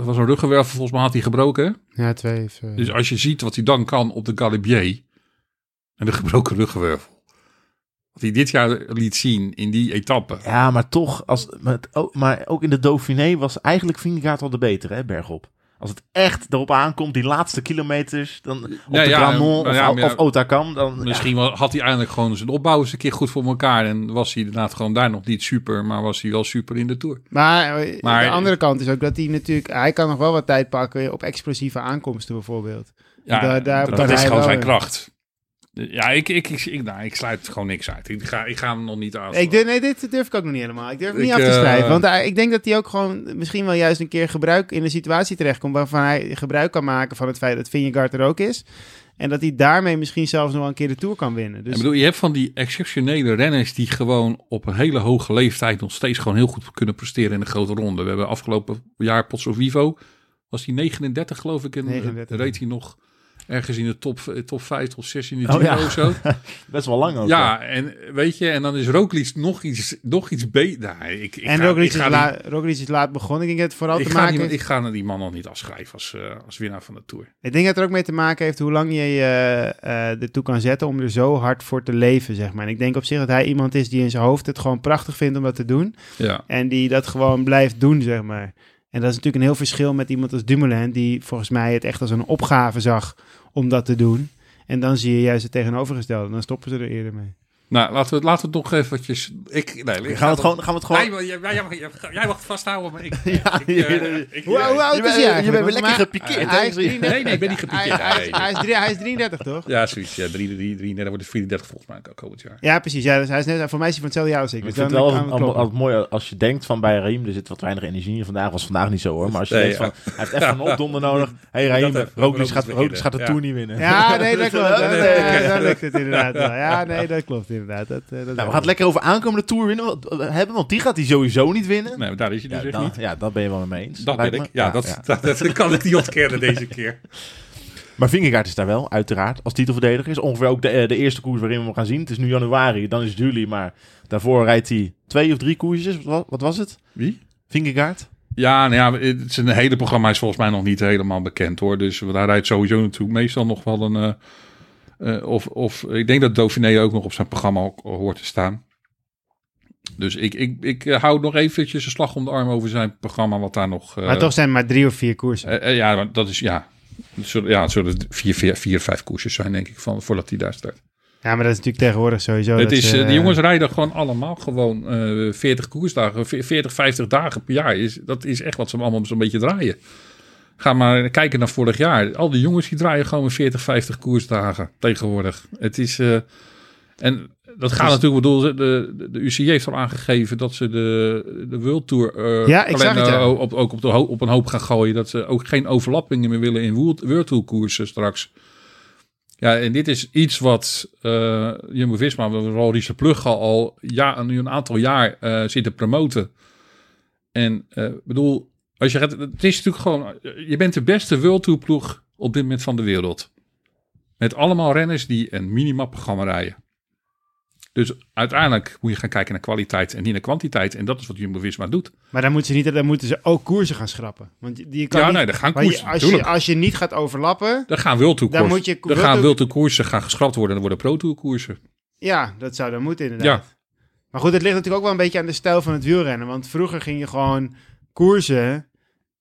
was een ruggenwervel, volgens mij had hij gebroken. hè? Ja, twee. Dus als je ziet wat hij dan kan op de Galibier, en de gebroken ruggenwervel. Wat hij dit jaar liet zien in die etappe. Ja, maar toch, als, maar, het- ook, maar ook in de Dauphiné was eigenlijk Vingegaard wel de betere, hè, bergop. Als het echt erop aankomt, die laatste kilometers, dan op Ja, de ja, Granon of, ja, of Otakam, dan... Misschien had hij eindelijk gewoon zijn opbouw eens een keer goed voor elkaar. En was hij inderdaad gewoon daar nog niet super, maar was hij wel super in de Tour. Maar, eh, Maar- de andere kant is ook dat hij natuurlijk... Hij kan nog wel wat tijd pakken op explosieve aankomsten bijvoorbeeld. Ja, Daar- daar dat, kan is gewoon zijn kracht. Ja, ik, ik, ik, ik, nou, ik sluit gewoon niks uit. Ik ga, ik ga hem nog niet. Ik durf, nee, dit durf ik ook nog niet helemaal. Ik durf het niet af te eh, schrijven. Want ik denk dat hij ook gewoon misschien wel juist een keer gebruik in een situatie terechtkomt... waarvan hij gebruik kan maken van het feit dat Vingegaard er ook is. En dat hij daarmee misschien zelfs nog wel een keer de Tour kan winnen. Dus Ik bedoel, je hebt van die exceptionele renners die gewoon op een hele hoge leeftijd nog steeds gewoon heel goed kunnen presteren in de grote ronde. We hebben afgelopen jaar Potso Vivo, was hij 39 geloof ik. En 39. reed hij nog ergens in de top, top 5, top 6 in de Oh, ja. of zo. Best wel lang ook. Ja, en weet je, en dan is Roglic nog iets, nog iets beter. Nou, ik, ik en ga- Roglic ik is, Roglic laat begonnen. Ik denk het vooral te maken die, ik ga die man nog niet afschrijven als, eh, als winnaar van de Tour. Ik denk dat het er ook mee te maken heeft hoe lang je je eh, ertoe kan zetten om er zo hard voor te leven, zeg maar. En ik denk op zich dat hij iemand is die in zijn hoofd het gewoon prachtig vindt om dat te doen. Ja. En die dat gewoon blijft doen, zeg maar. En dat is natuurlijk een heel verschil met iemand als Dumoulin, die volgens mij het echt als een opgave zag om dat te doen. En dan zie je juist het tegenovergestelde. Dan stoppen ze er eerder mee. Nou, laten we, het- laten we het nog eventjes... Ik, nee, Gaan we het gewoon... Gaan we het gewoon Nee, jij, jij, jij, jij mag het vasthouden, maar ik... Ja, ik, eh, ik- Hoe, hoe oud je is bent- hij je bent weer lekker gepikeerd, Hij is 33. Nee, nee, ik ben niet Hij, gepikeerd. hij, is- Nee. hij, is drie- hij is 33, toch? Ja, zoiets. Ja, 3, 3, 33 wordt 34 volgens mij ook komend jaar. Ja, precies. Ja, dus hij is net, voor mij is hij van hetzelfde jaar als ik. Ik Dus vind het wel altijd, mooi als je denkt van bij Raheem, er zit wat weinig energie in vandaag. Was vandaag niet zo hoor. Maar als je Nee, denkt van, hij heeft even een opdonder nodig. Hé hey, Raheem, Dat even- Roglic gaat, de. Tour niet winnen. Ja, nee, dat klopt. Eh, dan lukt het inderdaad. Ja, nee, dat klopt inderdaad. Dat, eh, dat Nou, we gaan het lekker over aankomende Tour winnen want- eh, hebben, want die gaat hij sowieso niet winnen. Nee, maar daar is hij dus ja, echt dan, niet. ja, dat ben je wel mee eens. Dat ben me. ik. Ja, dat, Dat, dat kan ik niet ontkennen deze keer. Maar Vingegaard is daar wel, uiteraard, als titelverdediger. Is ongeveer ook de, eh, de eerste koers waarin we hem gaan zien. Het is nu januari, dan is het juli, maar daarvoor rijdt hij twee of drie koersjes. Wat, wat was het? Wie? Vingegaard? Ja, nou ja, het zijn hele programma is volgens mij nog niet helemaal bekend hoor. Dus daar rijdt sowieso natuurlijk meestal nog wel een... eh, eh, of, of ik denk dat Dauphiné ook nog op zijn programma hoort te staan. Dus ik, ik, ik eh, hou nog eventjes een slag om de arm over zijn programma, wat daar nog... eh, Maar toch zijn maar drie of vier koersen. eh, eh, ja, dat is ja. Het zullen, ja, het zullen vier, vier, vier, vijf koersjes zijn, denk ik, van, voordat hij daar start. Ja, maar dat is natuurlijk tegenwoordig sowieso. het dat is, ze, eh, de eh, jongens rijden gewoon allemaal gewoon eh 40 koersdagen, 40, 50 dagen per jaar. Is, dat is echt wat ze allemaal zo'n beetje draaien. Ga maar kijken naar vorig jaar. Al die jongens die draaien gewoon 40, 50 koersdagen tegenwoordig. Het is... eh, en dat gaat natuurlijk, bedoel, de, de, de UCI heeft al aangegeven dat ze de, de World Tour eh, Ja, ik ja. op, ook op, de op een hoop gaan gooien. Dat ze ook geen overlappingen meer willen in World, World Tour koersen straks. Ja, en dit is iets wat uh, Jumbo-Visma, vooral Richard al ja, nu een aantal jaar eh zit te promoten. En eh bedoel, als je gaat, het is natuurlijk gewoon, je bent de beste World Tour ploeg op dit moment van de wereld. Met allemaal renners die een minimapprogramma rijden. Dus uiteindelijk moet je gaan kijken naar kwaliteit en niet naar kwantiteit. En dat is wat Jumbo-Visma doet. Maar dan moeten, ze niet, dan moeten ze ook koersen gaan schrappen. Want die- kan Ja, niet, nee, dan gaan je- koersen, als, je, als je niet gaat overlappen, Dan gaan World Tour Dan koersen. moet je dan World gaan World koersen gaan geschrapt worden. En dan worden Pro Tour koersen. ja, dat zou dan moeten inderdaad. Ja. Maar goed, het ligt natuurlijk ook wel een beetje aan de stijl van het wielrennen. Want vroeger ging je gewoon koersen,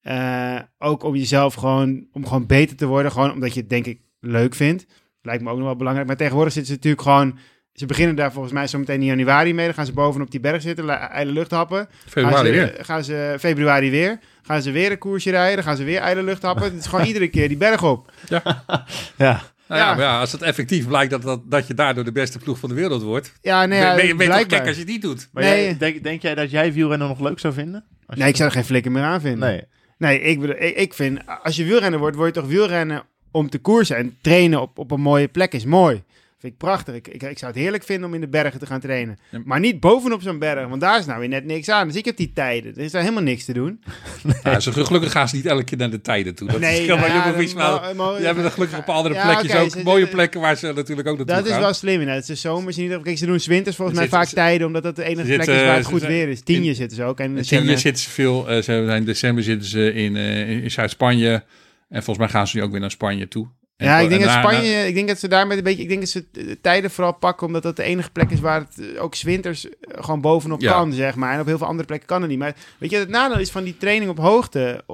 eh, ook om jezelf gewoon, om gewoon beter te worden. Gewoon omdat je het denk ik leuk vindt. Lijkt me ook nog wel belangrijk. Maar tegenwoordig zitten ze natuurlijk gewoon... Ze beginnen daar volgens mij zo meteen in januari mee. Dan gaan ze bovenop die berg zitten, ijle lucht happen. Februari gaan ze, weer. Gaan ze februari weer. Gaan ze weer een koersje rijden. Dan gaan ze weer ijle lucht happen. Het is gewoon iedere keer die berg op. Ja. Nou ja, Ja. maar ja, als het effectief blijkt dat, dat, dat je daardoor de beste ploeg van de wereld wordt. Ja, nee, ja, ben, ben je gek als je het niet doet. Maar Nee. jij, denk, denk jij dat jij wielrennen nog leuk zou vinden? Nee, ik zou er geen flikker meer aan vinden. Nee. Nee, ik, bedoel, ik, ik vind, als je wielrenner wordt, word je toch wielrennen om te koersen. En trainen op, op een mooie plek is mooi. Vind ik prachtig. Ik, ik, ik zou het heerlijk vinden om in de bergen te gaan trainen. Ja. Maar niet bovenop zo'n berg, want daar is nou weer net niks aan. Dus ik heb die tijden. Er is daar helemaal niks te doen. Ja, ze, gelukkig gaan ze niet elke keer naar de tijden toe. Dat is Nee, heel maar ja, mo- mo- Die hebben er gelukkig op andere plekjes ook. ze- mooie ze- plekken waar ze natuurlijk ook naartoe Dat is wel slim. Het is zomers in ieder geval. Kijk, ze doen winters volgens mij vaak ze- tijden, omdat dat de enige plek is waar het ze goed weer is. Tienje in- zitten ze ook. En ze Tienje hebben- zitten ze veel. eh, ze zijn in december zitten ze in, eh, in, in Zuid-Spanje. En volgens mij gaan ze nu ook weer naar Spanje toe. En Ja, ik denk, en dat Spanje, ik denk dat ze daar met een beetje. Ik denk dat ze de tijden vooral pakken, omdat dat de enige plek is waar het eh, ook 's winters eh, gewoon bovenop Ja. kan, zeg maar. En op heel veel andere plekken kan het niet. Maar weet je, het nadeel is van die training op hoogte,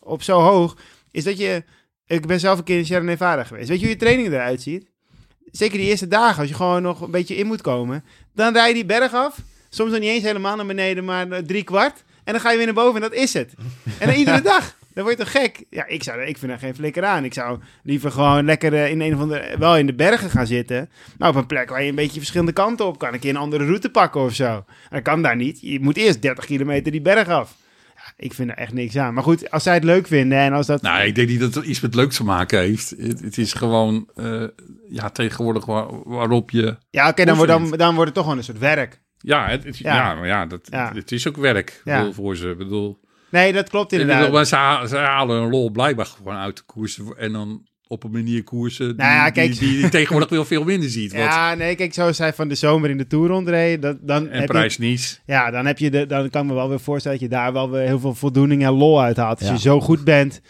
op zo hoog, is dat je. Ik ben zelf een keer in Sierra Nevada geweest. Weet je hoe je training eruit ziet? Zeker die eerste dagen, als je gewoon nog een beetje in moet komen, dan rij je die berg af. Soms nog niet eens helemaal naar beneden, maar eh, drie kwart. En dan ga je weer naar boven en dat is het. En dan iedere dag. Dan word je toch gek? Ja, ik, zou, ik vind er geen flikker aan. Ik zou liever gewoon lekker eh, in een of andere... Wel in de bergen gaan zitten. Maar op een plek waar je een beetje verschillende kanten op kan. Een keer een andere route pakken of zo. Dat kan daar niet. Je moet eerst 30 kilometer die berg af. Ja, ik vind er echt niks aan. Maar goed, als zij het leuk vinden en als dat... Nou, ik denk niet dat het iets met leuk te maken heeft. Het, het is gewoon, eh, ja, tegenwoordig waar- waarop je... ja, oké, dan, wordt, het dan, dan wordt het toch gewoon een soort werk. Ja, het, het- Ja. ja. maar ja, dat, Ja. het is ook werk bedoel, voor ze. Ik bedoel, Nee, dat klopt inderdaad. maar ze, ze halen hun lol blijkbaar gewoon uit de koersen. En dan op een manier koersen die, Nou ja, kijk- die, die, die tegenwoordig wel veel minder ziet. Want, Ja, nee, kijk, zoals zij van de zomer in de Tour rondreden, dat, dan en heb prijs je, niets. ja, dan heb je de, dan kan ik me wel weer voorstellen dat je daar wel weer heel veel voldoening en lol uit haalt. Als Ja. je zo goed bent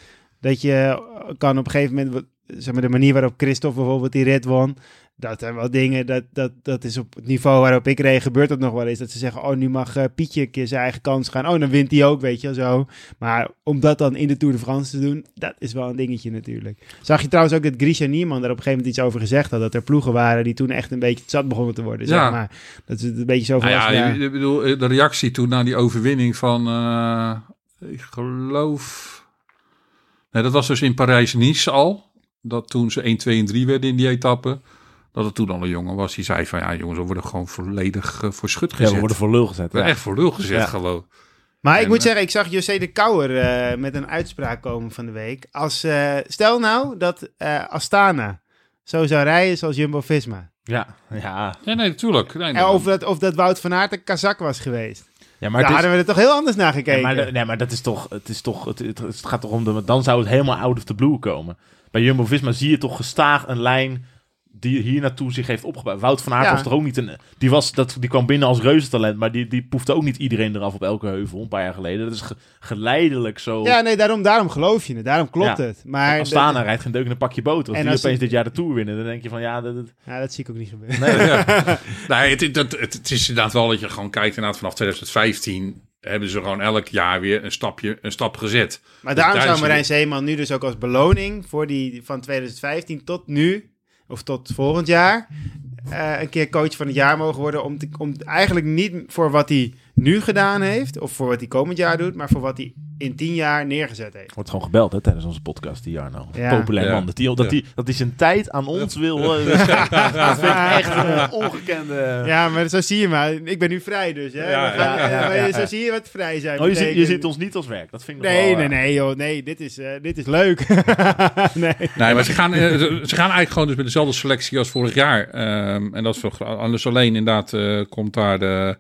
dat je kan op een gegeven moment, zeg maar, de manier waarop Christophe bijvoorbeeld die rit won. Dat zijn wel dingen, dat, dat, dat is op het niveau waarop ik reed, gebeurt dat nog wel eens. Dat ze zeggen, oh, nu mag eh, Pietje een keer zijn eigen kans gaan. Oh, dan wint hij ook, weet je zo. Maar om dat dan in de Tour de France te doen, dat is wel een dingetje natuurlijk. Zag je trouwens ook dat Grisha Niemann daar op een gegeven moment iets over gezegd had. Dat er ploegen waren die toen echt een beetje zat begonnen te worden, Ja. zeg maar. Dat is een beetje zo van... Nou ja, ja, ik bedoel, de reactie toen na die overwinning van, eh, ik geloof... Nee, dat was dus in Parijs-Nice al. Dat toen ze 1, 2 en 3 werden in die etappe. Dat het toen al een jongen was die zei van, ja jongens, we worden gewoon volledig eh, voor schut Ja, gezet. we worden voor lul gezet. Ja. echt voor lul gezet Ja. gewoon. Maar ik moet eh, zeggen, ik zag José de Kouwer eh, met een uitspraak komen van de week. Als, eh, stel nou dat eh, Astana zo zou rijden zoals Jumbo-Visma. Ja, ja. Nee, nee, natuurlijk. Nee, of, dat, of dat Wout van Aert een Kazak was geweest. ja maar Daar is- hadden we er toch heel anders naar gekeken. Ja, maar, nee, maar dat is toch, het is toch, het, het, het gaat toch om de, dan zou het helemaal out of the blue komen. Bij Jumbo-Visma zie je toch gestaag een lijn die hier naartoe zich heeft opgebouwd. Wout van Aert Ja. was toch ook niet een, die was, dat, die kwam binnen als reuzentalent, maar die, die poefde ook niet iedereen eraf op elke heuvel een paar jaar geleden. Dat is ge- geleidelijk zo. Ja, nee, daarom, daarom geloof je het. Daarom klopt Ja. het. Maar Astana dat, rijdt geen deuk in een pakje boter. Als En die als opeens dit jaar de Tour winnen, dan denk je van ja, dat, dat- ja, dat zie ik ook niet gebeuren. nee, Ja. nee, het, het, het, het is inderdaad wel dat je gewoon kijkt inderdaad vanaf 2015 hebben ze gewoon elk jaar weer een stapje, een stap gezet. Maar Dus daarom daar zou Marijn Zeeman nu dus ook als beloning voor die van 2015 tot nu, of tot volgend jaar, eh, een keer coach van het jaar mogen worden. Om, om eigenlijk niet voor wat hij nu gedaan heeft, of voor wat hij komend jaar doet, maar voor wat hij in tien jaar neergezet heeft. wordt gewoon gebeld hè, tijdens onze podcast, die Jarno. Ja. Populair Ja. man. Dat hij dat die, dat die zijn tijd aan ons wil. eh, dat vind ik echt een ongekende... Ja, maar zo zie je maar. Ik ben nu vrij dus. Hè? Ja, We gaan- ja, ja, maar ja, ja. Zo zie je wat vrij zijn Oh, je, ziet, je ziet ons niet als werk. Dat vind ik Nee, wel, nee, eh, nee, joh. Nee, dit is, eh, dit is leuk. nee. Nee, maar ze gaan, eh, ze gaan eigenlijk gewoon dus met dezelfde selectie als vorig jaar. Ehm, en dat is veel Anders alleen inderdaad eh, komt daar de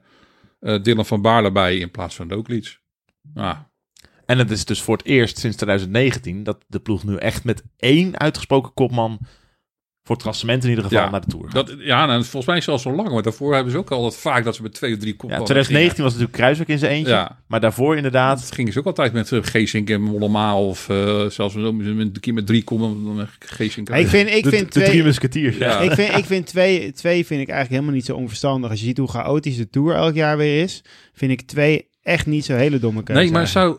eh, Dylan van Baarle bij in plaats van Roglic. Ah, En het is dus voor het eerst sinds 2019 dat de ploeg nu echt met één uitgesproken kopman voor het klassement in ieder geval Ja, naar de Tour dat, ja, nou, volgens mij zelfs zo lang. Want daarvoor hebben ze ook altijd vaak dat ze met twee of drie Ja, kopmannen 2019 was natuurlijk Kruiswijk in zijn eentje. Ja. Maar daarvoor inderdaad... Het gingen ze ook altijd met uh, Geesink en Mollema of eh, zelfs met met een keer met drie komen dan met Geesink. Ik vind, ik de, vind de drie twee... musketiers. Ja. Ja. Ik vind, ik vind twee, twee vind ik eigenlijk helemaal niet zo onverstandig. Als je ziet hoe chaotisch de Tour elk jaar weer is, vind ik twee echt niet zo hele domme keuze. Nee, maar zou,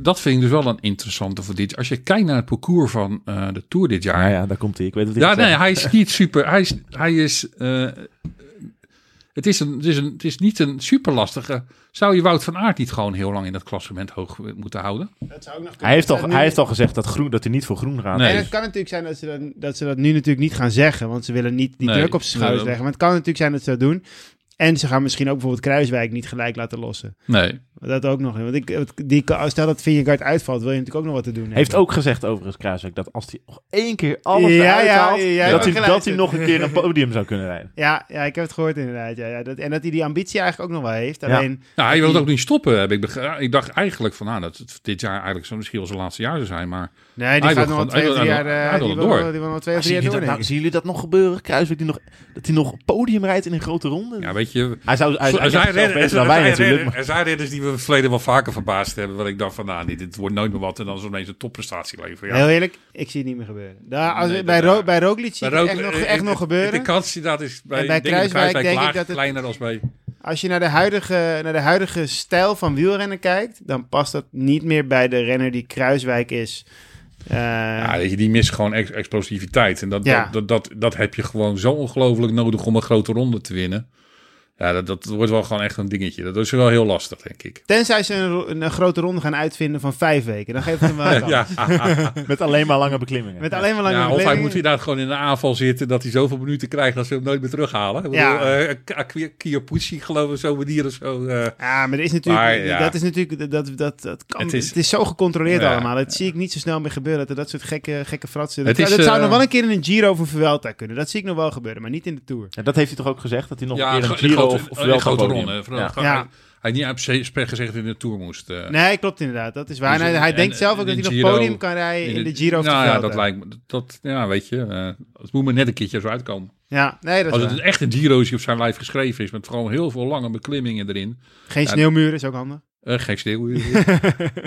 dat vind ik dus wel een interessante voor dit. Als je kijkt naar het parcours van eh, de Tour dit jaar. Ja, ja, daar komt hij. Ik weet het niet. Ja, nee, hij is niet super. Hij is, hij is, eh, het, is een, het, is een, het is niet een super lastige. Zou je Wout van Aert niet gewoon heel lang in dat klassement hoog moeten houden? Dat zou ook nog kunnen. Hij heeft, al, nu- hij heeft al gezegd dat, groen, dat hij niet voor groen gaat. Nee. En het kan natuurlijk zijn dat ze, dat, dat ze dat nu natuurlijk niet gaan zeggen, want ze willen niet die Nee. druk op zijn schouders Nee, leggen. Maar het kan natuurlijk zijn dat ze dat doen. En ze gaan misschien ook bijvoorbeeld Kruiswijk niet gelijk laten lossen. Nee. Dat ook nog. Want ik, die, stel dat Vingegaard uitvalt, wil je natuurlijk ook nog wat te doen Hij heeft ook gezegd overigens Kruiswijk dat als hij nog één keer alles Ja, eruit ja, haalt, ja, ja, dat, ja, hij, ja, dat hij nog een keer een podium zou kunnen rijden. Ja, ja, ik heb het gehoord inderdaad. Ja, ja. Dat, en dat hij die ambitie eigenlijk ook nog wel heeft. Ja. Alleen, Nou, hij wil het die- ook niet stoppen. Heb ik, ik dacht eigenlijk van, nou, dat het dit jaar eigenlijk zo misschien wel zijn laatste jaar zou zijn. Maar nee, die Hij gaat nog twee of drie jaar, eh, die het wil- door. Die wil nog twee of Zien drie jaar jullie, dat nou, door. zien jullie dat nog gebeuren? Kruiswijk die nog, dat hij nog podium rijdt in een grote ronde? ja, weet je... hij zou hij, hij Er zijn, het dan wij er zijn natuurlijk. er zijn ridders die we het verleden wel vaker verbaasd hebben. Wat ik dacht van, nou, dit, dit wordt nooit meer wat. En dan is ineens een topprestatie leveren. Ja. Heel eerlijk, ik zie het niet meer gebeuren. Daar, als, bij, Ro bij Roglic zie ik het echt, nog, eh, echt eh, nog gebeuren. De kans die dat is bij, bij Kruiswijk denk ik dat het- kleiner als bij... Als je naar de, huidige, naar de huidige stijl van wielrennen kijkt, dan past dat niet meer bij de renner die Kruiswijk is. Eh, Ja, weet je, die mist gewoon ex- explosiviteit. En dat, Ja. dat, dat, dat, dat heb je gewoon zo ongelooflijk nodig om een grote ronde te winnen. Ja, dat, dat wordt wel gewoon echt een dingetje. Dat is wel heel lastig, denk ik. Tenzij ze een, een, grote ronde gaan uitvinden van vijf weken. Dan geeft het hem wel een kans. Ja, Met alleen maar lange beklimmingen. Met alleen maar lange ja, of hij beklimmingen. moet inderdaad gewoon in de aanval zitten... dat hij zoveel minuten krijgt dat ze hem nooit meer terughalen. Ik Ja. eh, Kiyopushi, geloof ik, zo manier of zo. eh. Ja, maar er is natuurlijk, Maar, ja. dat is natuurlijk, dat, dat, dat kan, het, Het is, zo gecontroleerd Ja. allemaal. Dat zie ik niet zo snel meer gebeuren, dat er dat soort gekke, gekke fratsen. Het Dat, is, dat zou eh, nog wel een keer in een Giro of een Vuelta kunnen. Dat zie ik nog wel gebeuren, maar niet in de Tour. Ja, dat heeft hij toch ook gezegd? Dat hij nog ja, een keer een Giro of, of de wel grote ronde. Vooral- Ja. Ja. Hij, niet spek gezegd dat hij in de Tour moest. eh. Nee, klopt inderdaad. Dat is waar. Dus En hij, in- hij en- denkt zelf ook dat hij nog Giro- podium kan rijden in de, Giro of de nou ja, dat lijkt me. Dat, ja, weet je. eh, het moet me net een keertje zo uitkomen. Ja, nee, dat is Als het echt een Giro is die op zijn lijf geschreven is. Met gewoon heel veel lange beklimmingen erin. Geen Ja, sneeuwmuur is ook handig. Eh, geen sneeuw.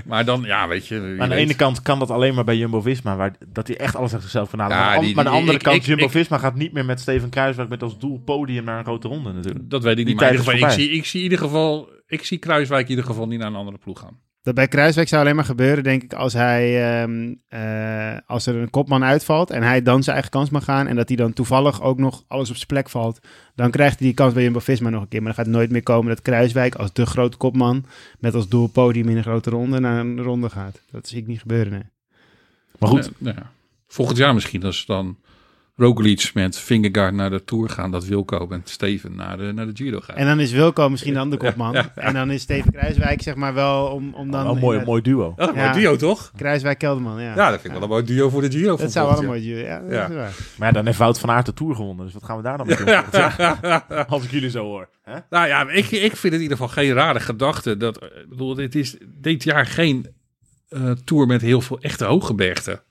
maar dan, ja, weet je. Maar aan de weet. ene kant kan dat alleen maar bij Jumbo-Visma, waar dat hij echt alles uit zichzelf halen. Ja, maar aan, die- maar aan de andere ik- kant, Jumbo-Visma gaat niet meer met Steven Kruiswijk met als doel podium naar een grote ronde natuurlijk. Dat weet ik Die niet. Maar in tijd ieder is geval, ik, zie, ik zie in ieder geval, ik zie Kruiswijk in ieder geval niet naar een andere ploeg gaan. Dat bij Kruiswijk zou alleen maar gebeuren, denk ik, als hij ehm, eh, als er een kopman uitvalt en hij dan zijn eigen kans mag gaan en dat hij dan toevallig ook nog alles op zijn plek valt, dan krijgt hij die kans bij Jumbo-Visma nog een keer. Maar dan gaat het nooit meer komen dat Kruiswijk als de grote kopman met als doel podium in een grote ronde naar een ronde gaat. Dat zie ik niet gebeuren, nee. Maar goed, nou ja. Volgend jaar misschien, als dan Roglic met Fingergaard naar de Tour gaan, dat Wilco en Steven naar de, naar de Giro gaan. En dan is Wilco misschien dan de kopman. En dan is Steven Kruiswijk zeg maar wel om, om dan... wel een mooi, mooi duo. Oh, een Ja. mooi duo toch? Kruiswijk-Kelderman, ja. Ja, dat vind ik wel een mooi duo voor de Giro. Dat zou wel een mooi duo, ja. Dat Ja. is waar. Maar ja, dan heeft Wout van Aert de Tour gewonnen, dus wat gaan we daar dan mee doen? Als ik jullie zo hoor. Hè? Nou ja, ik, ik vind het in ieder geval geen rare gedachte. Dat, eh, ik bedoel, dit is dit jaar geen eh, Tour met heel veel echte hooggebergten.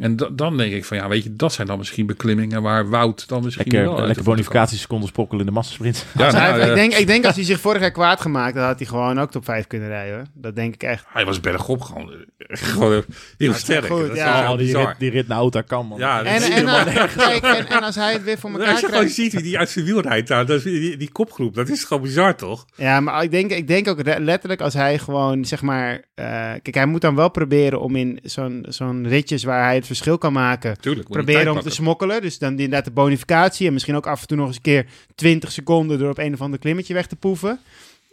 En da- dan denk ik van, ja, weet je, dat zijn dan misschien beklimmingen waar Wout dan misschien Lekker, wel lekker bonificatieseconden sprokkelen in de massasprint. Ja, nou, eh, ik, denk, ik denk als hij zich vorig jaar kwaad gemaakt had, had hij gewoon ook top 5 kunnen rijden. Hoor. Dat denk ik echt. Hij was bergop gewoon, eh, gewoon heel sterk. goed, dat is ja. Oh, die, rit, die rit naar Auto kan, man. Ja, dat En, en, als hij het weer voor elkaar als je gewoon krijgt. ziet wie die uit zijn wiel rijdt, nou, dat is, die, die kopgroep, dat is gewoon bizar, toch? Ja, maar ik denk, ik denk ook letterlijk als hij gewoon, zeg maar... eh, kijk, hij moet dan wel proberen om in zo'n zo'n ritjes waar hij het verschil kan maken... Tuurlijk. proberen om te smokkelen. Dus dan die- inderdaad de bonificatie. En misschien ook af en toe nog eens een keer 20 seconden door op een of ander klimmetje weg te poeven.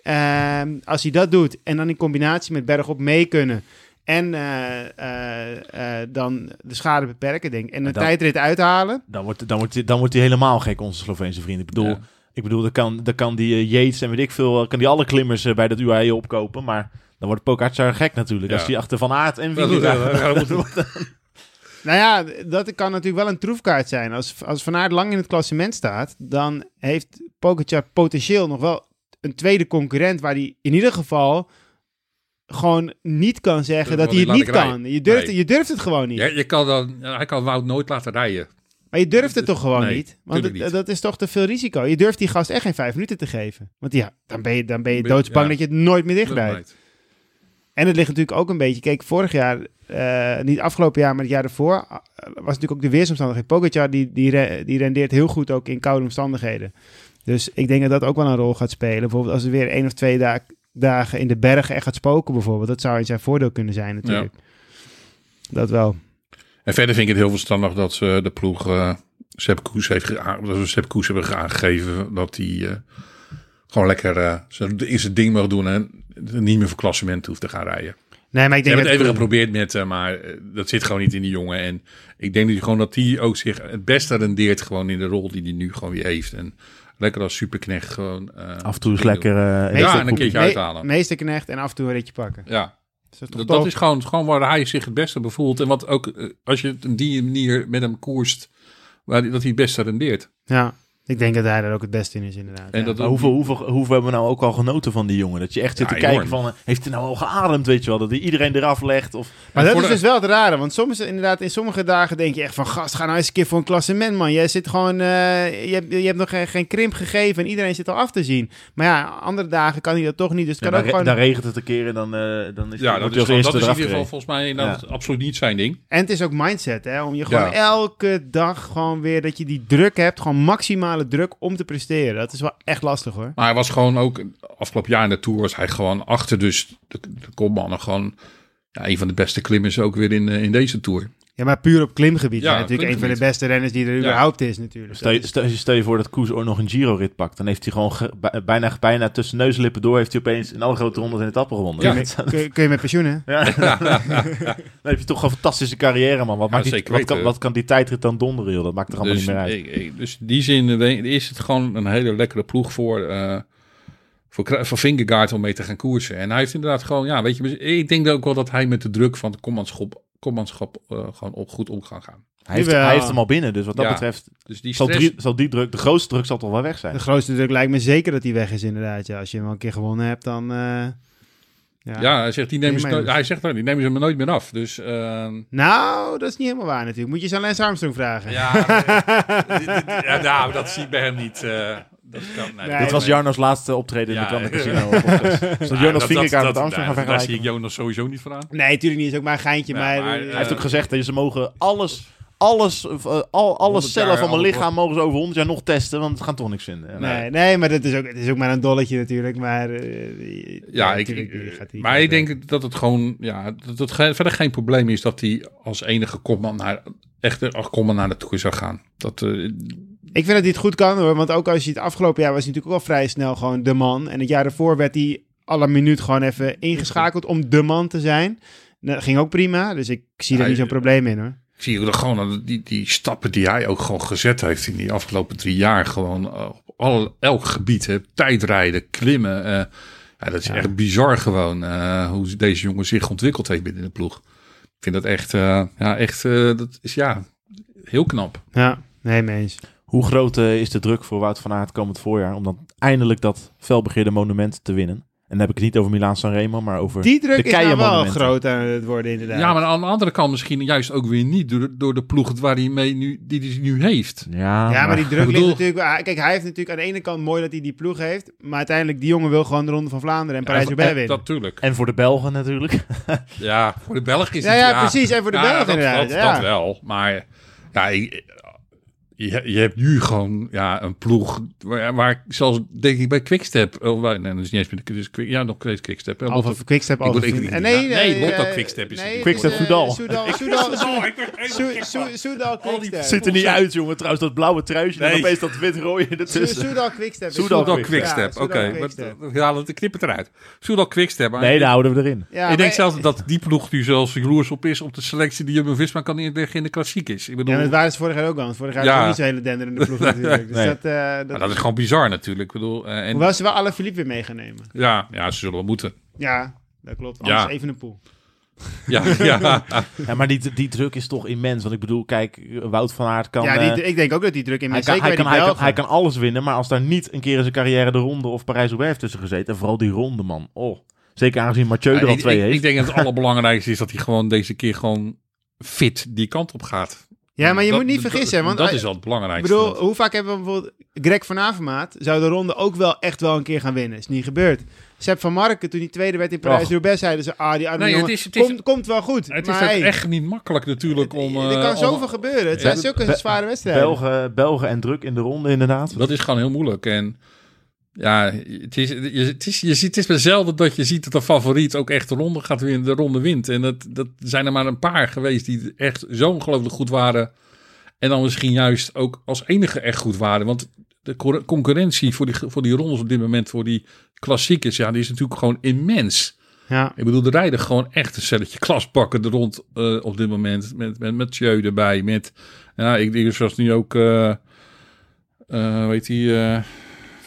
Ehm, als hij dat doet en dan in combinatie met bergop mee kunnen. En eh, eh, eh, dan de schade beperken, denk ik. En een dan- tijdrit uithalen. Dan wordt, dan, wordt, hij- dan wordt hij helemaal gek, onze Sloveense vriend. Ik bedoel, Ja. ik bedoel dan, kan, dan kan die Yates en weet ik veel, kan die alle klimmers bij dat UAE opkopen. Maar dan wordt Pogacar gek natuurlijk. Ja. Als hij achter Van Aert en moet- Nou ja, dat kan natuurlijk wel een troefkaart zijn. Als, als Van Aert lang in het klassement staat, dan heeft Pogacar potentieel nog wel een tweede concurrent waar hij in ieder geval gewoon niet kan zeggen Dat hij het niet kan. Je durft, Nee. je durft het gewoon niet. Ja, je kan dan, hij kan Wout nooit laten rijden. Maar je durft het toch gewoon Nee, niet? Want tuurlijk het- niet. dat is toch te veel risico. Je durft die gast echt geen vijf minuten te geven. Want ja, dan ben je, dan ben je doodsbang ja. dat je het nooit meer dichtrijdt. En het ligt natuurlijk ook een beetje... Kijk, vorig jaar, eh, niet afgelopen jaar, maar het jaar daarvoor... eh, was natuurlijk ook de weersomstandigheid. Pogacar, die, die, re- die rendeert heel goed ook in koude omstandigheden. Dus ik denk dat dat ook wel een rol gaat spelen. Bijvoorbeeld als er weer één of twee da- dagen in de bergen echt gaat spoken bijvoorbeeld. Dat zou in zijn voordeel kunnen zijn natuurlijk. Dat wel. En verder vind ik het heel verstandig dat ze de ploeg eh Sepp Koes heeft dat we Sepp Koes hebben aangegeven dat hij gewoon lekker zijn, in zijn ding mag doen en niet meer voor klassement hoeft te gaan rijden. Nee, maar ik Ik denk heb het even geprobeerd met hem, maar eh, dat zit gewoon niet in die jongen. En ik denk dat hij gewoon dat hij ook zich het beste rendeert gewoon in de rol die hij nu gewoon weer heeft. En lekker als superknecht gewoon. eh, Af en toe is lekker... eh, Ja, en een keertje Me- uithalen. Meesterknecht en af en toe een ritje pakken. Ja, Dat is toch dat, tof? dat is gewoon, gewoon waar hij zich het beste bevoelt. En wat ook, eh, als je het op die manier met hem koerst, waar, hij- dat hij het beste rendeert. Ja, ik denk dat hij er ook het beste in is inderdaad. En ja. dat Maar hoeveel, hoeveel, hoeveel hebben we nou ook al genoten van die jongen? Dat je echt zit Ja, te kijken enorm. van, eh, heeft hij nou al geademd, weet je wel? Dat hij iedereen eraf legt. Of, Maar En dat is de- dus wel het rare, want soms inderdaad in sommige dagen denk je echt van gast, ga nou eens een keer voor een klassement man. Jij zit gewoon, eh, je, hebt, je hebt nog geen, geen krimp gegeven en iedereen zit al af te zien. Maar ja, andere dagen kan hij dat toch niet, dus het ja, kan dan, ook re- gewoon... dan regent het een keer en dan, eh, dan is Ja, dat is, gewoon, dat is in ieder geval volgens mij inderdaad absoluut niet zijn ding. En het is ook mindset, hè, om je gewoon Ja. elke dag gewoon weer, dat je die druk hebt, gewoon druk om te presteren. Dat is wel echt lastig hoor. Maar hij was gewoon ook, afgelopen jaar in de Tour was hij gewoon achter dus de, de kopmannen gewoon ja, een van de beste klimmers ook weer in, eh, in deze Tour. Ja, maar puur op klimgebied. Ja, natuurlijk een van de beste renners die er überhaupt is natuurlijk. Stel, je- stel, je voor dat Koes ook nog een Giro-rit pakt. Dan heeft hij gewoon ge- bij- bijna, bijna tussen neus en lippen door... heeft hij opeens in alle grote rondes in etappe gewonnen. Ja. Dat- kun, je- kun je met pensioen hè? Ja. dan heb je toch een fantastische carrière, man. Wat, Ja, maakt die, wat, kan, weten. wat kan die tijdrit dan donderen, joh? Dat maakt er allemaal Dus, niet meer uit. ik- ik- dus in die zin eh, is het gewoon een hele lekkere ploeg voor, eh voor, voor Vingegaard om mee te gaan koersen. En hij heeft inderdaad gewoon, ja, weet je, ik denk ook wel dat hij met de druk van het kopmanschap, kopmanschap eh, gewoon op, goed om kan gaan. hij, heeft, hij heeft hem al binnen, dus wat dat Ja. betreft... Dus die Zal, stress, drie, zal die druk, de grootste druk zal toch wel weg zijn? De grootste druk lijkt me zeker dat hij weg is inderdaad. Ja, als je hem al een keer gewonnen hebt, dan... eh, ja. ja, hij zegt, die nemen ze, hij zegt, die nemen ze me nooit meer af. Dus ehm, Nou, dat is niet helemaal waar natuurlijk. Moet je eens aan Lance Armstrong vragen. Ja, ja, nou, dat zie ik bij hem niet. eh, Dat kan, nee, Nee, Dit was Jarno's laatste optreden in de ja. Casino. Dus Jonas dat- met Amsterdam dat- gaan Daar zie ik Jonas sowieso niet voor aan. Nee, natuurlijk niet. is ook maar een geintje. Ja, maar, maar eh, Hij heeft ook gezegd dat ze mogen alles, alles, eh, al, alle 100 cellen jaar van mijn lichaam mogen ze over 100 jaar nog testen, want het gaan toch niks vinden. Ja, Nee, nee, maar dat is ook, het is ook maar een dolletje natuurlijk. Maar eh, Ja, ik, ik- gaat die maar ik denk dat het gewoon, ja, dat het ge- verder geen probleem is dat hij als enige kopman naar, echte kopman naar zou gaan. Dat, eh, Ik vind dat hij het goed kan hoor. Want ook als je het afgelopen jaar was hij natuurlijk ook wel vrij snel gewoon de man. En het jaar daarvoor werd hij alle minuut gewoon even ingeschakeld om de man te zijn. Dat ging ook prima. Dus ik zie daar niet zo'n probleem in hoor. ik zie gewoon die, die stappen die hij ook gewoon gezet heeft in die afgelopen drie jaar. Gewoon eh, op alle, elk gebied. Hè, tijdrijden, klimmen. eh, ja, dat is echt bizar gewoon eh, hoe deze jongen zich ontwikkeld heeft binnen de ploeg. Ik vind dat echt, ja, echt, dat is ja, heel knap. Ja, nee, mee eens. Hoe groot eh, is de druk voor Wout van Aert komend voorjaar om dan eindelijk dat felbegeerde monument te winnen? En dan heb ik het niet over Milaan Sanremo, maar over Die druk de is nou wel groot aan het worden inderdaad. Ja, maar aan de andere kant misschien juist ook weer niet door, de- door de ploeg waar hij mee nu, die hij nu heeft. Ja, Ja, maar die druk bedoel- ligt natuurlijk... ah, Kijk, hij heeft natuurlijk aan de ene kant mooi dat hij die ploeg heeft. Maar uiteindelijk, die jongen wil gewoon de Ronde van Vlaanderen en Parijs-Roubaix winnen. Dat natuurlijk. En voor de Belgen natuurlijk. Ja, voor de Belgen is Ja, het... ja, precies. En voor de Ja, Belgen dat, inderdaad. Dat, ja. dat wel. Maar ja, ik- je, je hebt nu gewoon ja, een ploeg waar, zelfs denk ik bij Quickstep... Oh, waar- nee, dat is niet eens meer de dus Quick, Ja, nog steeds Quickstep. hè, Alpha Lotto- Quickstep, Vinyl. ik- Nee, nee, nee, Lotto Quickstep is nee, Quickstep Soudal. Soudal, Soudal, Quickstep. Ziet er niet uit, jongen. Trouwens, dat blauwe truitje en Nee. opeens dat wit-rooie ertussen. Soudal Quickstep. Soudal Quickstep. Oké. We halen het, knip het eruit. Soudal Quickstep. Nee, daar houden we erin. Ik denk zelfs dat die ploeg nu zelfs jaloers op is op de selectie die Jumbo-Visma kan inleggen in de klassiek is. Ja, dat waren ze vorig jaar ook al. Vorig jaar niet zo'n hele denderende ploeg natuurlijk. Dus Nee. dat, eh, dat, maar dat is gewoon bizar natuurlijk. Ik bedoel, eh, en, Hoewel ze wel alle Philippe weer mee gaan nemen. ja, ja, ze zullen wel moeten. Ja, dat klopt. Ja. Anders even een pool. Ja, ja. Ja, maar die, die druk is toch immens. Want ik bedoel, kijk, Wout van Aert kan... ja, eh, die, ik denk ook dat die druk in hij, kan, zeker hij, kan, hij, kan, Belgen. hij kan alles winnen, maar als daar niet een keer in zijn carrière de ronde of Parijs-Roubaix heeft tussen gezeten, en vooral die ronde, man. Oh, zeker aangezien Mathieu er al ik, twee ik, heeft. ik denk dat het allerbelangrijkste is dat hij gewoon deze keer gewoon fit die kant op gaat. Ja, maar je Dat- moet niet vergissen, want dat is wel het Ik belangrijkste. bedoel, hoe vaak hebben we bijvoorbeeld... Greg van Avermaat zou de ronde ook wel echt wel een keer gaan winnen. Is niet gebeurd. Sepp van Marken, toen hij tweede werd in Parijs-Roubaix, zeiden ze... Ah, die arme Nee, het jongen, is- het is- komt, komt wel goed. het maar is ook hey, echt niet makkelijk natuurlijk om... er eh, kan om- zoveel gebeuren. Het zijn zulke Be- zware wedstrijden. Belgen, Belgen en druk in de ronde, inderdaad. Dat is gewoon heel moeilijk. En ja, het is, je, het is, je ziet, het is maar zelden dat je ziet dat een favoriet ook echt de ronde gaat winnen, de ronde wint. En dat, dat zijn er maar een paar geweest die echt zo ongelooflijk goed waren. En dan misschien juist ook als enige echt goed waren. Want de concurrentie voor die, voor die rondes op dit moment, voor die klassiekers, ja, die is natuurlijk gewoon immens. Ja. Ik bedoel, er rijden gewoon echt een stelletje klasbakken er rond eh, op dit moment. Met, met, met Jeu erbij. Met, ja, ik denk zoals nu ook, eh eh, die, eh,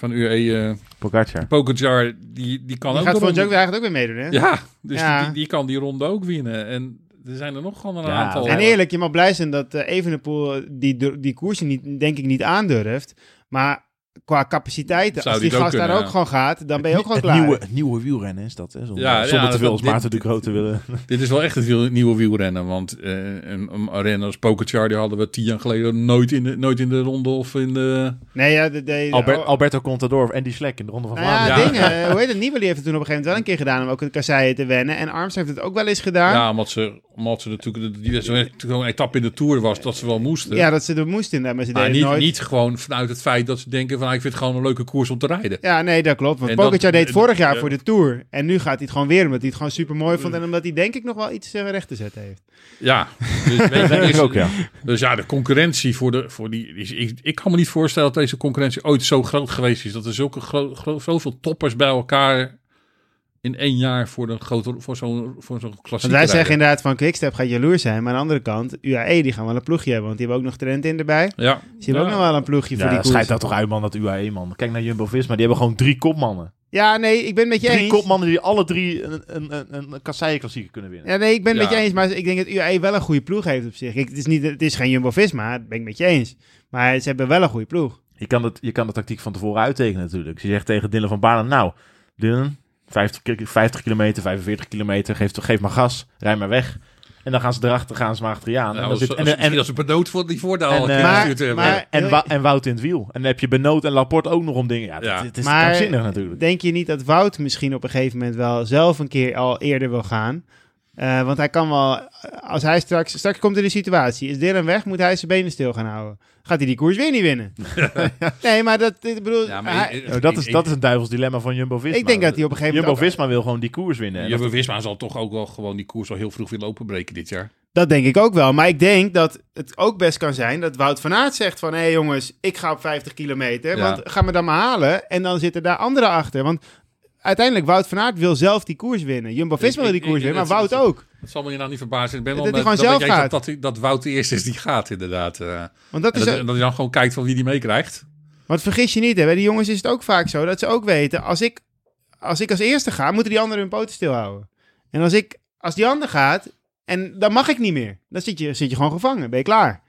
van UE, eh Pogacar. Pogacar, die, die kan Die ook gaat volgens ronde- ook eigenlijk ook weer meedoen, hè? Ja, dus Ja. Die, die kan die ronde ook winnen. En er zijn er nog gewoon een Ja, aantal. En eerlijk, je mag blij zijn dat Evenepoel die, die koersen niet, denk ik niet aandurft. Maar qua capaciteiten, Zou als die die het ook gast daar kunnen, ook gewoon gaat, dan ben je ook gewoon het klaar. Nieuwe, het nieuwe wielrennen is dat, hè? Zonder, Ja, zonder ja, te veel als Maarten dit- de Groot te willen. Dit is wel echt het wiel- nieuwe wielrennen. Want eh, een, een renner als Pogacar, die hadden we tien jaar geleden nooit in de, nooit in de ronde of in de... Nee, ja, de, de, Albert, oh, Alberto Contador of Andy Schleck in de Ronde van Nou ja, Vlaanderen. Ja. dingen. Hoe heet het? Nibali heeft het toen op een gegeven moment wel een keer gedaan om ook de kasseien te wennen. En Arms heeft het ook wel eens gedaan. Ja, omdat ze, omdat ze natuurlijk... Die, zo'n zo'n etappe in de Tour was, dat ze wel moesten. Ja, dat ze er moesten inderdaad, maar ze maar deden niet, nooit. niet gewoon vanuit het feit dat ze denken van... ah, ik vind het gewoon een leuke koers om te rijden. Ja, nee, dat klopt. Want Pogacar deed vorig jaar ja. voor de Tour. En nu gaat hij het gewoon weer, omdat hij het gewoon super mooi vond. En omdat hij denk ik nog wel iets eh, recht te zetten heeft. Ja, dus, weet denk dus- ik ook, ja. Dus ja, de concurrentie voor, de, voor die... is- Ik, ik kan me niet voorstellen dat deze concurrentie ooit zo groot geweest is. Dat er zulke gro, gro- zoveel toppers bij elkaar in één jaar voor, de grote, voor zo'n voor zo'n klassiek Want wij zeggen inderdaad van Quickstep gaat jaloers zijn. Maar aan de andere kant, UAE die gaan wel een ploegje hebben. Want die hebben ook nog Trentin erbij. Ja, Dus die hebben Ja. ook nog wel een ploegje voor Ja, die koers. schijt dat toch uit, man, dat UAE, man. Kijk naar Jumbo-Visma, die hebben gewoon drie kopmannen. Ja, nee, ik ben met je Drie eens. kopmannen die alle drie een, een, een, een kasseien-klassieker kunnen winnen. Ja, nee, ik ben het Ja. met je eens. Maar ik denk dat UAE wel een goede ploeg heeft op zich. Ik, het, is niet, het is geen Jumbo-Visma, dat ben ik met je eens. Maar ze hebben wel een goede ploeg. Je kan, het, je kan de tactiek van tevoren uittekenen natuurlijk. Dus je zegt tegen Dylan van Baarle, nou, Dylan, 50, ki- 50 kilometer, 45 kilometer, geef, geef maar gas, rij maar weg. En dan gaan ze erachter, gaan ze maar achter je aan. en, Nou, dan zit, en, misschien en, als ze Benoot voor die voordeel al en, een eh, keer maar- maar- en, en Wout in het wiel. En dan heb je Benoot en Laporte ook nog om dingen. Ja, Ja. Het, het is Maar- natuurlijk. Denk je niet dat Wout misschien op een gegeven moment wel zelf een keer al eerder wil gaan? Eh, want hij kan wel, als hij straks, straks komt in de situatie, is Dylan weg, moet hij zijn benen stil gaan houden. Gaat hij die koers weer niet winnen? nee, maar dat, ik bedoel, Ja, maar hij- ik- Nou, dat, is, ik- dat is een duivels dilemma van Jumbo-Visma. ik denk dat hij op een gegeven moment... ook- Jumbo-Visma wil gewoon die koers winnen. Jumbo-Visma zal toch ook wel gewoon die koers al heel vroeg willen openbreken dit jaar. Dat denk ik ook wel. Maar ik denk dat het ook best kan zijn dat Wout van Aert zegt van... hé hey jongens, ik ga op 50 kilometer, Ja. want ga me dan maar halen. En dan zitten daar anderen achter. Want uiteindelijk, Wout van Aert wil zelf die koers winnen. Jumbo-Visma wil die koers ik- winnen, maar Wout ook. Dat zal me je nou niet verbazen. Ik ben wel Dat hij gewoon dat zelf gaat. Dat, dat, dat Wout de eerste is die gaat, inderdaad. eh. Want dat en is... dat, hij dan gewoon kijkt van wie die meekrijgt. Want vergis je niet, hè, bij die jongens is het ook vaak zo dat ze ook weten... als ik als, ik als eerste ga, moeten die anderen hun poten stilhouden. En als, ik, als die ander gaat, en dan mag ik niet meer. Dan zit je, zit je gewoon gevangen, ben je klaar.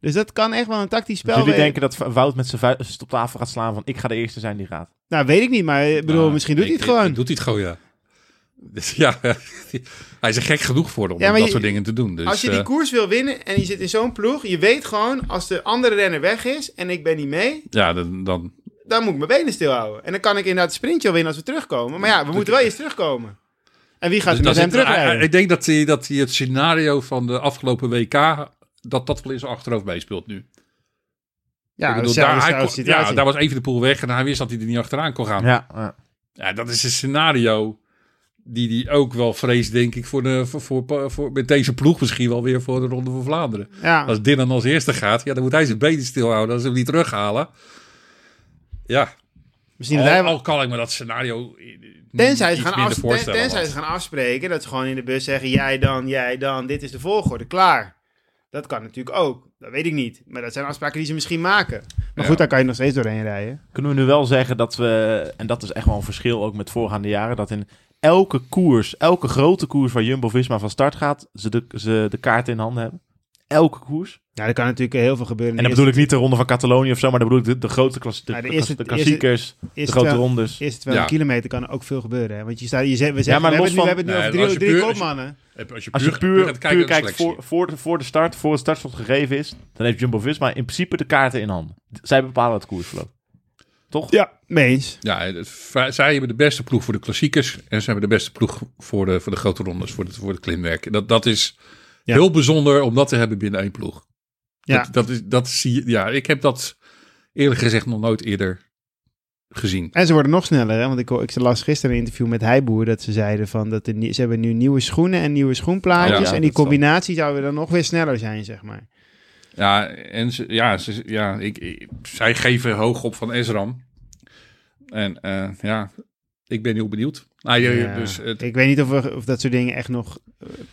Dus dat kan echt wel een tactisch spel Dus jullie denken dat Wout met zijn vuist op tafel gaat slaan van ik ga de eerste zijn die gaat. Nou, weet ik niet, maar ik bedoel, Nou, misschien doet hij het gewoon. ik- Doet hij het gewoon, ja. Dus ja, hij is er gek genoeg voor om Ja, dat je- soort dingen te doen. Dus, als je die eh, koers wil winnen en je zit in zo'n ploeg, je weet gewoon, als de andere renner weg is en ik ben niet mee, ja, dan, dan, dan moet ik mijn benen stilhouden. En dan kan ik inderdaad het sprintje al winnen als we terugkomen. Maar ja, we moeten wel eerst terugkomen. En wie gaat dus er met hem terugrijden? Ik denk dat hij, dat hij het scenario van de afgelopen WK, dat dat wel in zijn achterhoofd meespeelt nu. Ja, bedoel, daar, hij kon- ja, daar was even de poel weg en hij wist dat hij er niet achteraan kon gaan. Ja, Ja, ja. dat is een scenario die hij ook wel vreest, denk ik, voor de, voor, voor, voor, met deze ploeg misschien wel weer voor de Ronde van Vlaanderen. ja. Als Dylan als eerste gaat, ja, dan moet hij zijn benen stilhouden. Als ze hem niet terughalen. Ja, Misschien al, dat hij- al kan ik me dat scenario Tenzij ze, gaan af, ten- tenzij ze gaan afspreken dat ze gewoon in de bus zeggen: jij dan, jij dan, dit is de volgorde, klaar. Dat kan natuurlijk ook. Dat weet ik niet. Maar dat zijn afspraken die ze misschien maken. Maar Ja. goed, daar kan je nog steeds doorheen rijden. Kunnen we nu wel zeggen dat we, en dat is echt wel een verschil ook met voorgaande jaren, dat in elke koers, elke grote koers waar Jumbo-Visma van start gaat, ze de, ze de kaart in handen hebben. Elke koers. Ja, er kan natuurlijk heel veel gebeuren. En dan bedoel ik niet de ronde van Catalonië of zo, maar dan bedoel ik de, de grote klas, de, Ja, de eerste- de klassiekers, de grote rondes. Eerste 200 Ja. kilometer kan er ook veel gebeuren. Hè? Want je staat, je zegt, we, zeggen, maar we, hebben het nu, we hebben het nu Nee, over drie, drie kopmannen. Als je Als je puur, puur, kijkt voor, voor, de, voor de start, voor het startschot gegeven is, dan heeft Jumbo-Visma in principe de kaarten in handen. Zij bepalen het koersverloop. Toch? Ja, mee eens. Ja, het- zij hebben de beste ploeg voor de klassiekers. En ze hebben de beste ploeg voor de, voor de grote rondes, voor, de, voor het klimwerk. Dat, dat is Ja. heel bijzonder om dat te hebben binnen één ploeg. Ja. Dat, dat, is, dat zie je, ja, ik heb dat eerlijk gezegd nog nooit eerder gezien. En ze worden nog sneller, hè? want ik, ik las gisteren een interview met Heiboer dat ze zeiden van dat ze hebben nu nieuwe schoenen en nieuwe schoenplaatjes Ja, en die combinatie zou dan nog weer sneller zijn, zeg maar. Ja, en ze, ja, ze, ja ik, ik- zij geven hoog op van Esram. En eh, ja, ik ben heel benieuwd. Je- Ja. dus het, Ik weet niet of, we, of dat soort dingen echt nog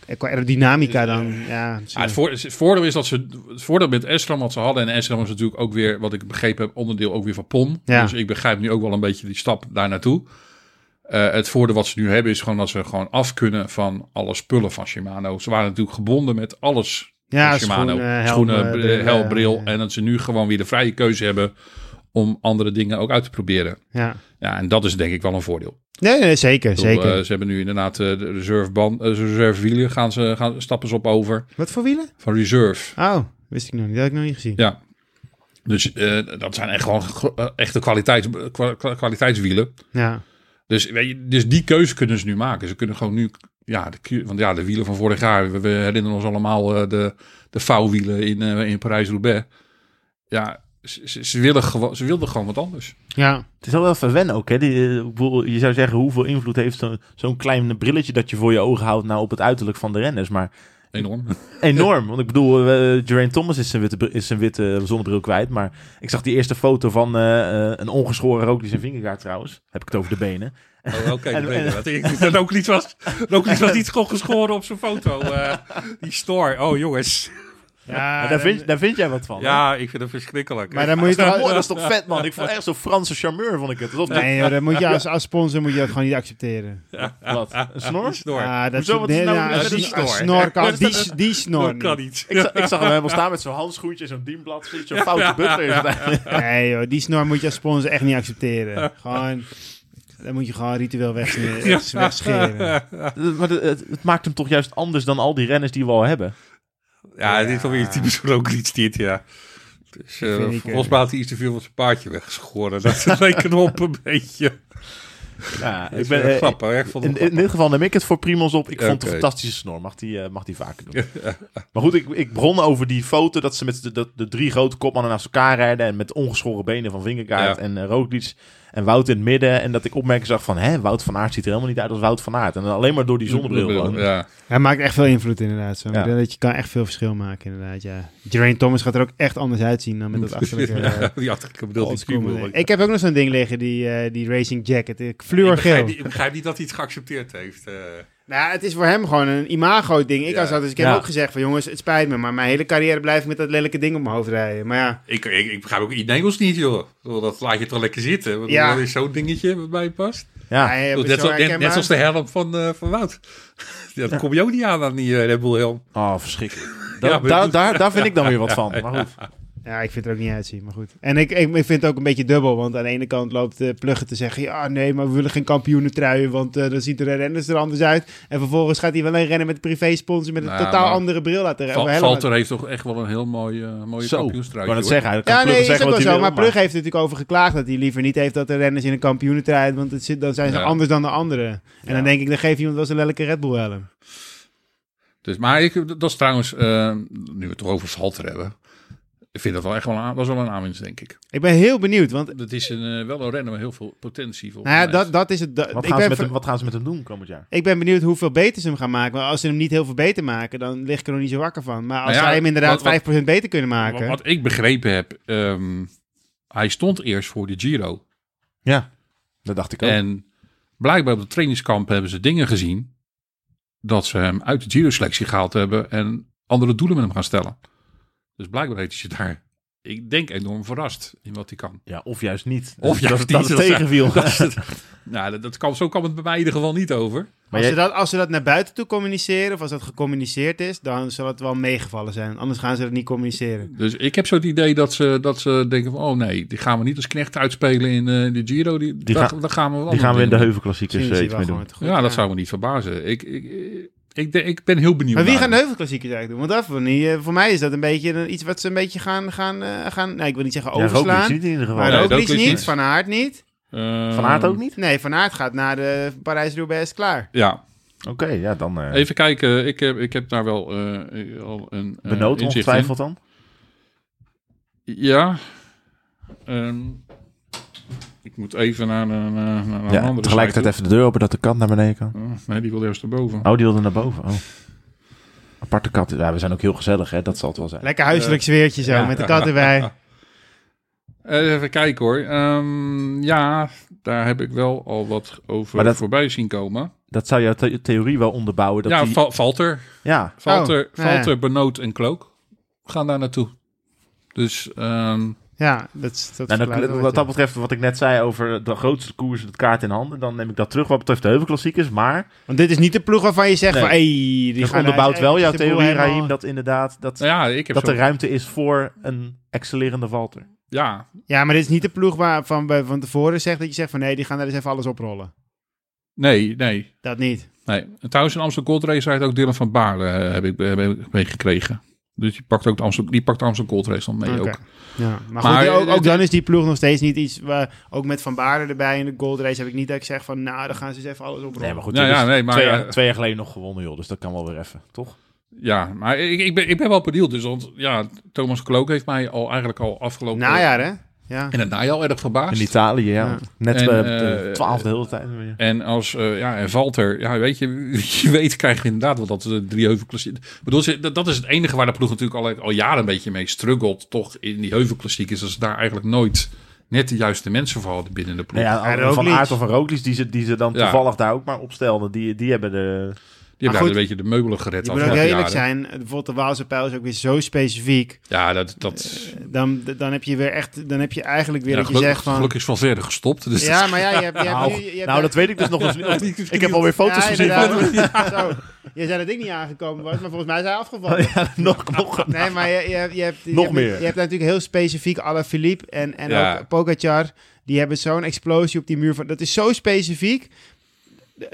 eh, qua aerodynamica dan, ja. Ja, het, voor- het voordeel is dat ze het voordeel met Esram wat ze hadden en Esram is natuurlijk ook weer wat ik begrepen heb onderdeel ook weer van PON. Ja. Dus ik begrijp nu ook wel een beetje die stap daar naartoe. Eh, het voordeel wat ze nu hebben is gewoon dat ze gewoon af kunnen van alle spullen van Shimano. Ze waren natuurlijk gebonden met alles ja, van Shimano. schoenen, Schoenen, brillen, bril, hel, bril. ja. En dat ze nu gewoon weer de vrije keuze hebben om andere dingen ook uit te proberen. Ja. Ja, en dat is denk ik wel een voordeel. Nee, nee, zeker, bedoel, zeker. eh, ze hebben nu inderdaad eh, de reserveband, uh, reservewielen gaan ze gaan stappen ze op over Wat voor wielen? van reserve. Oh, wist ik nog niet. Dat heb ik nog niet gezien. Ja. Dus dat zijn echt gewoon echte kwaliteits, kwa- kwa- kwaliteitswielen. Ja. Dus, weet je, dus die keuze kunnen ze nu maken. Ze kunnen gewoon nu, ja, de, want ja, de wielen van vorig jaar, we, we herinneren ons allemaal de, de vouwwielen in, in Parijs-Roubaix. Ja, ze, ze, willen gewoon, ze wilden gewoon wat anders. Ja. Het is wel wel even wennen ook. Hè? Die, eh, je zou zeggen, hoeveel invloed heeft zo'n zo'n klein brilletje dat je voor je ogen houdt nou op het uiterlijk van de renners. Maar Enorm. enorm. Want ik bedoel, eh Geraint Thomas is zijn witte, is zijn witte zonnebril kwijt. Maar ik zag die eerste foto van eh, eh, een ongeschoren rook die zijn vingerkaart trouwens. Heb ik het over de benen. Oh, Oké, En- dat ook niet was, dat ook niet was niet gewoon geschoren op zijn foto. eh, die store. Oh jongens. Ja, Maar daar, vind, daar vind jij wat van. hè? Ja, ik vind het verschrikkelijk. maar dan moet je Dat is, toch mooi, dat is toch vet, man? Ik vond echt zo'n Franse charmeur, vond ik het. Alsof Nee, joh, dan moet je als, als sponsor moet je dat gewoon niet accepteren. Wat? Een snor? Snor. Ah, dat Hoezo? Wat is nee, nou die snor? snor kan, die, die snor dat kan niet. Ik, zag, ik zag hem helemaal staan met zo'n handschoentje, zo'n dienblad, zo'n foute butler. Nee joh, die snor moet je als sponsor echt niet accepteren. Gewoon, Dan moet je gewoon ritueel wegscheren. Maar de- het, het maakt hem toch juist anders dan al die renners die we al hebben. Ja, dit is wel weer typisch Roglic dit, ja. Dus, ik, volgens mij had hij iets te veel van zijn paardje weggeschoren. Dat leek op een beetje. Ja, Ik ben eh, grappig. Ik vond in, in dit geval neem ik het voor Primos op. Ik vond het een fantastische snor. Mag die, eh, mag die vaker doen. Maar goed, ik, ik begon over die foto dat ze met de, de, de drie grote kopmannen naast elkaar rijden. En met ongeschoren benen van Vingegaard Ja. en uh, Roglic en Wout in het midden. En dat ik opmerking zag van, hè, Wout van Aert ziet er helemaal niet uit als Wout van Aert. En dan alleen maar door die zonnebril. Ja. Hij maakt echt veel invloed inderdaad. Zo. Ja. Ik denk Dat je kan echt veel verschil maken inderdaad, ja. Geraint Thomas gaat er ook echt anders uitzien dan met dat achterlijke... eh, Die ik bedoeld, die. Ik heb ook nog zo'n ding liggen, die, eh, die racing jacket. Ik Ik fluorgeel. begrijp, niet, ik begrijp niet dat hij het geaccepteerd heeft. eh. Nou, ja, het is voor hem gewoon een imago-ding. Ik, Ja. had, dus ik heb Ja. ook gezegd van jongens, het spijt me, maar mijn hele carrière blijf ik met dat lelijke ding op mijn hoofd rijden. Maar ja, ik, ik, ik begrijp ook in Nederlands niet, joh. Dat laat je toch lekker zitten. Dat is zo'n dingetje wat bij je past. Ja, het net, zo zo, net, zoals de helm van, eh, van Wout. Ja, dat kom je ook niet aan aan die eh, Red Bull helm. oh, verschrikkelijk. Ja, Da- daar, daar vind ik dan weer wat van. Maar goed. Ja, ik vind het er ook niet uitzien, maar goed. En ik, ik, ik vind het ook een beetje dubbel, want aan de ene kant loopt de Pluggen te zeggen... ja, nee, maar we willen geen kampioenentruien, want eh, dan ziet de renners er anders uit. En vervolgens gaat hij wel een rennen met een privé-sponsor met een Nou, totaal maar andere bril laten. Helemaal- Valter heeft toch echt wel een heel mooi, eh mooie Zo, ik kampioenstrui. kan het zeggen. Hij kan Ja, nee, is zeggen ook wel hij zo. wil, Maar Plug heeft er natuurlijk over geklaagd dat hij liever niet heeft dat de renners in een kampioenentijd, want het zit, dan zijn ze Ja. anders dan de anderen. En Ja. dan denk ik, dan geeft iemand wel eens een lelijke Red Bull helm. Dus, maar ik, dat is trouwens, eh, nu we het toch over Valter hebben. Ik vind dat wel echt wel een, dat is wel een aanwinst, denk ik. Ik ben heel benieuwd, want Dat is een, eh, wel een renner met heel veel potentie. volgens nou ja, mij. dat, dat is het. dat- Wat ik, gaan, ze ben, met ver- hem, wat gaan ze met hem doen komend jaar? ik ben benieuwd hoeveel beter ze hem gaan maken. Maar als ze hem niet heel veel beter maken, dan lig ik er nog niet zo wakker van. Maar als Nou ja, zij hem inderdaad wat- wat- 5% beter kunnen maken. wat ik begrepen heb, ehm, hij stond eerst voor de Giro. Ja, dat dacht ik ook. En blijkbaar op de trainingskamp hebben ze dingen gezien dat ze hem uit de Giro-selectie gehaald hebben en andere doelen met hem gaan stellen. Dus blijkbaar heeft hij zich daar, ik denk, enorm verrast in wat hij kan. Ja, of juist niet. Of juist dat, dat niet, het dat- tegenviel. Nou, dat, dat kan, zo kan het bij mij in ieder geval niet over. Maar als, ze dat, als ze dat naar buiten toe communiceren, of als dat gecommuniceerd is, dan zal het wel meegevallen zijn. Anders gaan ze het niet communiceren. Dus ik heb zo het idee dat ze, dat ze denken van, oh nee, die gaan we niet als knecht uitspelen in eh, de Giro. Die, Die daar, gaan- daar gaan we wel Die gaan we in de heuvelklassiekers eh, iets mee doen. Ja, dat zou me niet verbazen. Ik, ik, ik, ik, ben heel benieuwd. Maar wie gaan de heuvelklassiekers eigenlijk doen? Want dat niet. eh, Voor mij is dat een beetje een- iets wat ze een beetje gaan, gaan, eh, gaan nee, ik wil niet zeggen Ja, overslaan. niet in ieder geval. maar Nee, Roglic niet, niet. Van Aert niet. Eh, Van Aert ook niet? Nee, Van Aert gaat naar de Parijs-Roubaix klaar. Ja, Oké, ja, dan eh even kijken. Ik heb, ik heb daar wel eh, al een eh, benoot ongetwijfeld dan. Ja. Ehm, ik moet even naar, een- naar, naar een Ja, andere tegelijkertijd site even de deur open dat de kat naar beneden kan. Oh, nee, die wil eerst erboven. Oh, die wilde naar boven. Oh. Aparte kat. Ja, we zijn ook heel gezellig, hè? Dat zal het wel zijn. Lekker huiselijk sfeertje zo, Ja. met de kat erbij. Eh, even kijken hoor. Ehm, ja, daar heb ik wel al wat over Maar dat- voorbij zien komen. Dat zou jouw the- theorie wel onderbouwen. Dat ja, die... Va- Valter. ja, Valter, Oh, ja. Valter Benoot en Klook gaan daar naartoe. Dus ehm, Ja, dat, is- dat Nou, dat, wat dat betreft, wat ik net zei over de grootste koers, het kaart in handen, dan neem ik dat terug wat betreft de heuvelklassiekers. Maar Want dit is niet de ploeg waarvan je zegt Nee. van... Hey, die gaan onderbouwt uit- wel jouw theorie, Raim, dat inderdaad dat, nou ja, ik heb dat zo, er ruimte is voor een excellerende Valter. ja, Ja, maar dit is niet de ploeg waarvan bij van tevoren zegt dat je zegt van... Nee, die gaan daar eens even alles oprollen. nee, nee. Dat niet. Nee, en trouwens in Amsterdam Gold Race rijdt ook Dylan van Baarle, eh, heb ik, heb ik meegekregen. Dus die pakt ook de Amsterdam, die pakt de Amsterdam Gold Race dan mee ook. Ja, maar, Maar, goed, ook, eh, ook dan is die ploeg nog steeds niet iets... Waar, ook met Van Baarden erbij in de Gold Race heb ik niet dat ik zeg van... Nou, dan gaan ze eens even alles oprollen. Nee, maar goed, Nou ja, is nee, maar twee, ja. jaar, twee jaar geleden nog gewonnen, joh. Dus dat kan wel weer even, toch? Ja, maar ik, ik, ben, ik ben wel benieuwd. Dus, want ja, Thomas Klook heeft mij al eigenlijk al afgelopen... Najaar, hè? Ja. In het najaar al erg verbaasd. In Italië, ja. Ja. Net En, bij eh, de twaalfde hele tijd. weer. En als, eh, ja, en Valter, ja, weet je, je weet, krijg je inderdaad wel dat de drie heuvelklassiek. Bedoel, dat, dat is het enige waar de ploeg natuurlijk al, al jaren een beetje mee struggelt, toch in die heuvelklassiek, is dat ze daar eigenlijk nooit net de juiste mensen voor hadden binnen de ploeg. Ja, En van. Aert of van Roglic, die ze, die ze dan Ja. toevallig daar ook maar opstelden, die, die hebben de... die hebben daar een beetje de meubelen gered. Je moet ook jaren. zijn. Bijvoorbeeld de Waalse pijl is ook weer zo specifiek. Ja, dat, dat Dan, dan heb je weer echt... Dan heb je eigenlijk weer ja, dat je zegt van... gelukkig is van verder gestopt. Dus Ja, maar ja, je hebt... Je hebt Nou, nu, je hebt nou, dat weet ik dus nog eens niet. Ik heb alweer foto's Ja, gezien. Zo. Je zei dat ik niet aangekomen was, maar volgens mij is hij afgevallen. Ja, nog, nog. Nee, maar je, je, hebt- je hebt, je Nog hebt, meer. Je hebt natuurlijk heel specifiek alle Philippe en, en Ja. ook Pogacar. Die hebben zo'n explosie op die muur. Van, dat is zo specifiek.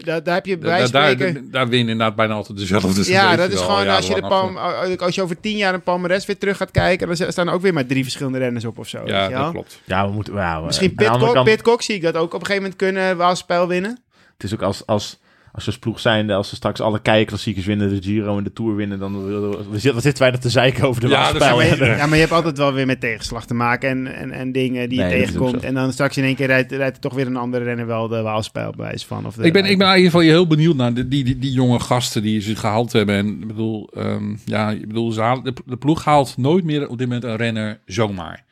Da- daar heb je bij Daar, daar, daar win je inderdaad bijna altijd dezelfde. Ja, dat is gewoon ja, als je, de palm, als je over tien jaar een palmares weer terug gaat kijken, dan staan er ook weer maar drie verschillende renners op of zo. Ja, dat klopt. Ja, we moeten... Ja, Misschien Pitcock, kant- Pitcock zie ik dat ook op een gegeven moment kunnen Waalspijl winnen. Het is ook als, als, als ze als ploeg zijnde, als ze straks alle kijklassiekers winnen, de Giro en de Tour winnen, dan we zitten, wij er te zeiken over de Ja, dat is Waalspijl. Maar je, En, ja, maar je hebt altijd wel weer met tegenslag te maken en, en, en dingen die Nee, je dat tegenkomt. En dan straks in één keer rijdt, rijdt er toch weer een andere renner wel de Waalspijl bewijs van. Of de, Ik ben, ik ben in ieder geval heel benieuwd naar die, die, die, die jonge gasten die ze gehaald hebben. En ik bedoel, ehm, ja, ik bedoel ze de, de ploeg haalt nooit meer op dit moment een renner zomaar.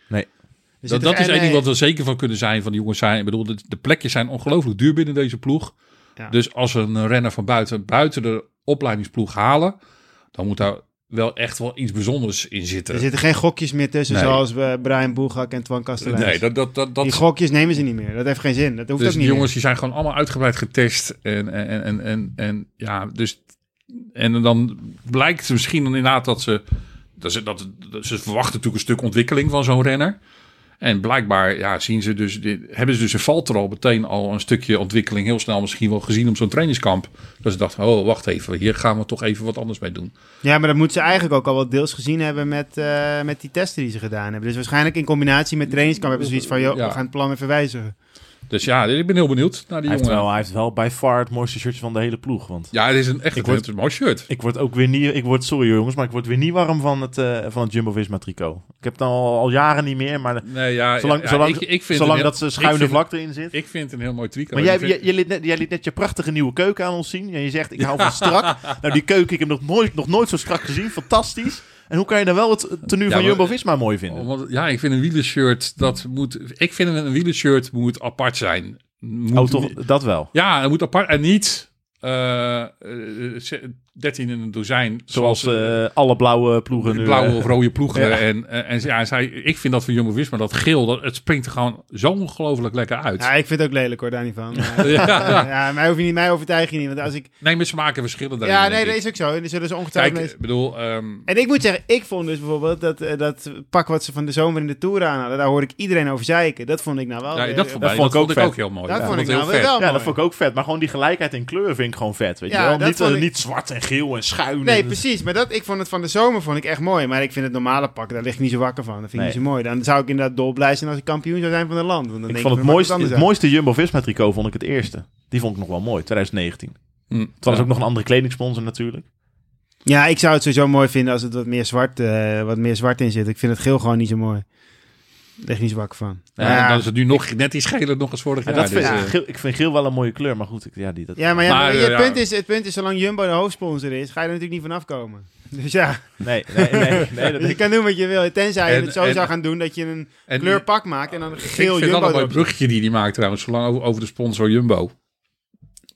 Er Dat, dat is en, één ding eh, wat we zeker van kunnen zijn van die jongens zijn. Ik bedoel, de, de plekjes zijn ongelooflijk duur binnen deze ploeg. Ja. Dus als we een renner van buiten, buiten de opleidingsploeg halen, dan moet daar wel echt wel iets bijzonders in zitten. Er zitten geen gokjes meer tussen, Nee. zoals eh, Brian Boegak en Twan Kasteleins. nee, dat, dat, dat, dat, die gokjes nemen ze niet meer. Dat heeft geen zin. Dat hoeft dus ook die niet jongens die zijn gewoon allemaal uitgebreid getest. En, en, en, en, en ja, dus. En dan blijkt misschien dan inderdaad dat ze. Dat ze, dat ze verwachten natuurlijk een stuk ontwikkeling van zo'n renner. En blijkbaar ja, zien ze dus, hebben ze dus in Valter al meteen al een stukje ontwikkeling heel snel misschien wel gezien op zo'n trainingskamp. Dat ze dachten, oh wacht even, hier gaan we toch even wat anders mee doen. Ja, maar dat moeten ze eigenlijk ook al wel deels gezien hebben met, eh, met die testen die ze gedaan hebben. Dus waarschijnlijk in combinatie met trainingskamp hebben ze zoiets van, joh, Ja. we gaan het plan even wijzigen. Dus ja, ik ben heel benieuwd naar die hij, heeft jongen. wel, hij heeft wel bij far het mooiste shirtje van de hele ploeg. Want Ja, het is een echt Ik een, word- een mooi shirt. ik word ook weer niet, ik word, sorry jongens, maar ik word weer niet warm van het, eh, van het Jumbo-Visma tricot. Ik heb het al, al jaren niet meer, maar Nee, ja, zolang, ja, zolang, ik, ik vind zolang dat ze schuine vind- vlak erin zit. Ik vind het een heel mooi tricot. Maar jij, vind- jij liet net, jij liet net je prachtige nieuwe keuken aan ons zien. En je zegt, ik hou van strak. nou, die keuken, ik heb nog nooit, nog nooit zo strak gezien. Fantastisch. En hoe kan je dan wel het tenue Ja, van Jumbo-Visma mooi vinden? Oh, want, ja, ik vind een wielershirt, dat moet... Ik vind een wielershirt moet apart zijn. Moet, oh, toch, dat wel. Ja, het moet apart en niet eh, eh, 13 in een dozijn. Zoals eh, alle blauwe ploegen nu. blauwe eh, of rode ploegen. Ja. En, en, en ja, zij, ik vind dat van Jumbo-Visma, dat geel, dat, het springt er gewoon zo ongelooflijk lekker uit. Ja, ik vind het ook lelijk hoor, daar niet van. Maar- Ja. ja, mij, hoef je niet, mij overtuig je niet. Want als ik... Nee, met smaken verschillen daarin. Ja, nee, dat is ook zo. En er zullen ze ongetwijfeld... Kijk, mee- bedoel... ehm, En ik moet zeggen, ik vond dus bijvoorbeeld dat, eh, dat pak wat ze van de zomer in de Tour aan hadden, daar hoorde ik iedereen over zeiken. Dat vond ik nou wel... ja, dat vond, dat mij- vond ik dat ook vond ik ook heel mooi. Dat Ja, vond ik heel nou vet. wel Ja, dat vond ik ook vet. Maar gewoon die gelijkheid in kleur vind ik gewoon vet. Weet Ja, je wel? eh, niet zwart en geel en schuin. Nee, en- precies. Maar dat, ik vond het van de zomer vond ik echt mooi. Maar ik vind het normale pak, daar lig ik niet zo wakker van. Dat vind ik Nee. niet zo mooi. Dan zou ik inderdaad dolblij zijn als ik kampioen zou zijn van het land. Want dan Ik denk vond het mooiste, het anders mooiste Jumbo-Visma tricot vond ik het eerste. Die vond ik nog wel mooi, 2019. Hm, Het was ja. ook nog een andere kledingsponsor natuurlijk. Ja, ik zou het sowieso mooi vinden als het wat meer zwart, eh, wat meer zwart in zit. Ik vind het geel gewoon niet zo mooi. Ik niet wakker van. Ja, dan is het nu nog net iets geler nog eens vorig Ja, jaar. dat vind, dus, ik- eh, geel, ik vind geel wel een mooie kleur, maar goed. Ik, ja, die, dat, Ja, maar, ja, Maar, eh, het, ja. punt is, het punt is, zolang Jumbo de hoofdsponsor is, ga je er natuurlijk niet vanaf komen. Dus ja, Nee, nee, nee. nee, dat dus je kan doen wat je wil. Tenzij je het zo en- zou gaan doen dat je een en- kleurpak maakt en dan Ik geel vind Jumbo dat een mooi erop zet. bruggetje die die maakt trouwens, zolang over, over de sponsor Jumbo.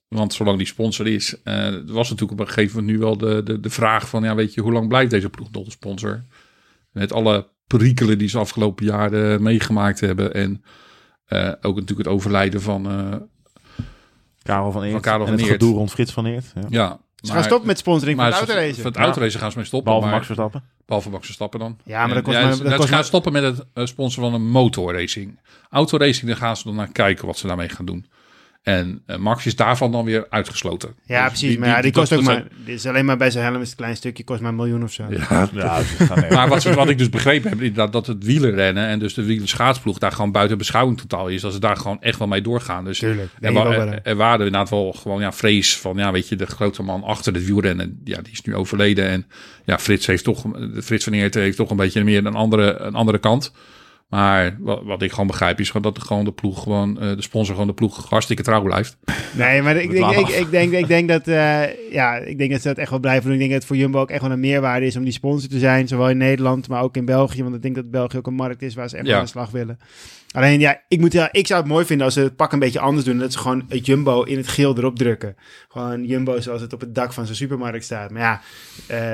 Want zolang die sponsor is, eh was natuurlijk op een gegeven moment nu wel de, de, de vraag van, ja weet je, hoe lang blijft deze ploeg nog de sponsor? Met alle perikelen die ze afgelopen jaren meegemaakt hebben en eh, ook natuurlijk het overlijden van, eh, Karel van Eert. Van Karel en van het Eert. gedoe rond Frits van Eert. Ja. ja. Ze gaan stoppen met sponsoring van het ze- autoracen. Van het Ja. autoracen gaan ze mee stoppen. Behalve maar, Max Verstappen. Behalve Max Verstappen dan. Ja, maar dat En, kost ja, maar- ze- dat ze kost gaan maar- stoppen met het eh, sponsoren van een motorracing. Autoracing, daar gaan ze dan naar kijken wat ze daarmee gaan doen. En eh, Max is daarvan dan weer uitgesloten. Ja, Dus precies. maar ja, die dat- kost ook dat maar... Dit is alleen maar bij zijn helm is het klein stukje, kost maar een miljoen of zo. Ja, Ja, dus maar wat, wat ik dus begrepen heb, is dat, dat het wielerrennen en dus de wielerschaatsploeg daar gewoon buiten beschouwing totaal is. Dat ze daar gewoon echt wel mee doorgaan. Dus Tuurlijk, er, wa- er, er waren inderdaad wel gewoon ja, vrees van, ja, weet je, de grote man achter het wielrennen, ja, die is nu overleden. En ja, Frits heeft toch, Frits van Eert heeft toch een beetje meer een andere, een andere kant. Maar wat, wat ik gewoon begrijp is gewoon dat de, gewoon de ploeg gewoon, eh, de sponsor gewoon de ploeg hartstikke trouw blijft. Nee, maar ik denk, ik, denk, ik denk dat... eh, ja, ik denk dat ze dat echt wel blijven doen. Ik denk dat het voor Jumbo ook echt wel een meerwaarde is om die sponsor te zijn. Zowel in Nederland, maar ook in België. Want ik denk dat België ook een markt is waar ze echt Ja. aan de slag willen. Alleen ja, ik, moet, ja, ik zou het mooi vinden als ze het pak een beetje anders doen. Dat ze gewoon het Jumbo in het geel erop drukken. Gewoon Jumbo zoals het op het dak van zo'n supermarkt staat. Maar ja,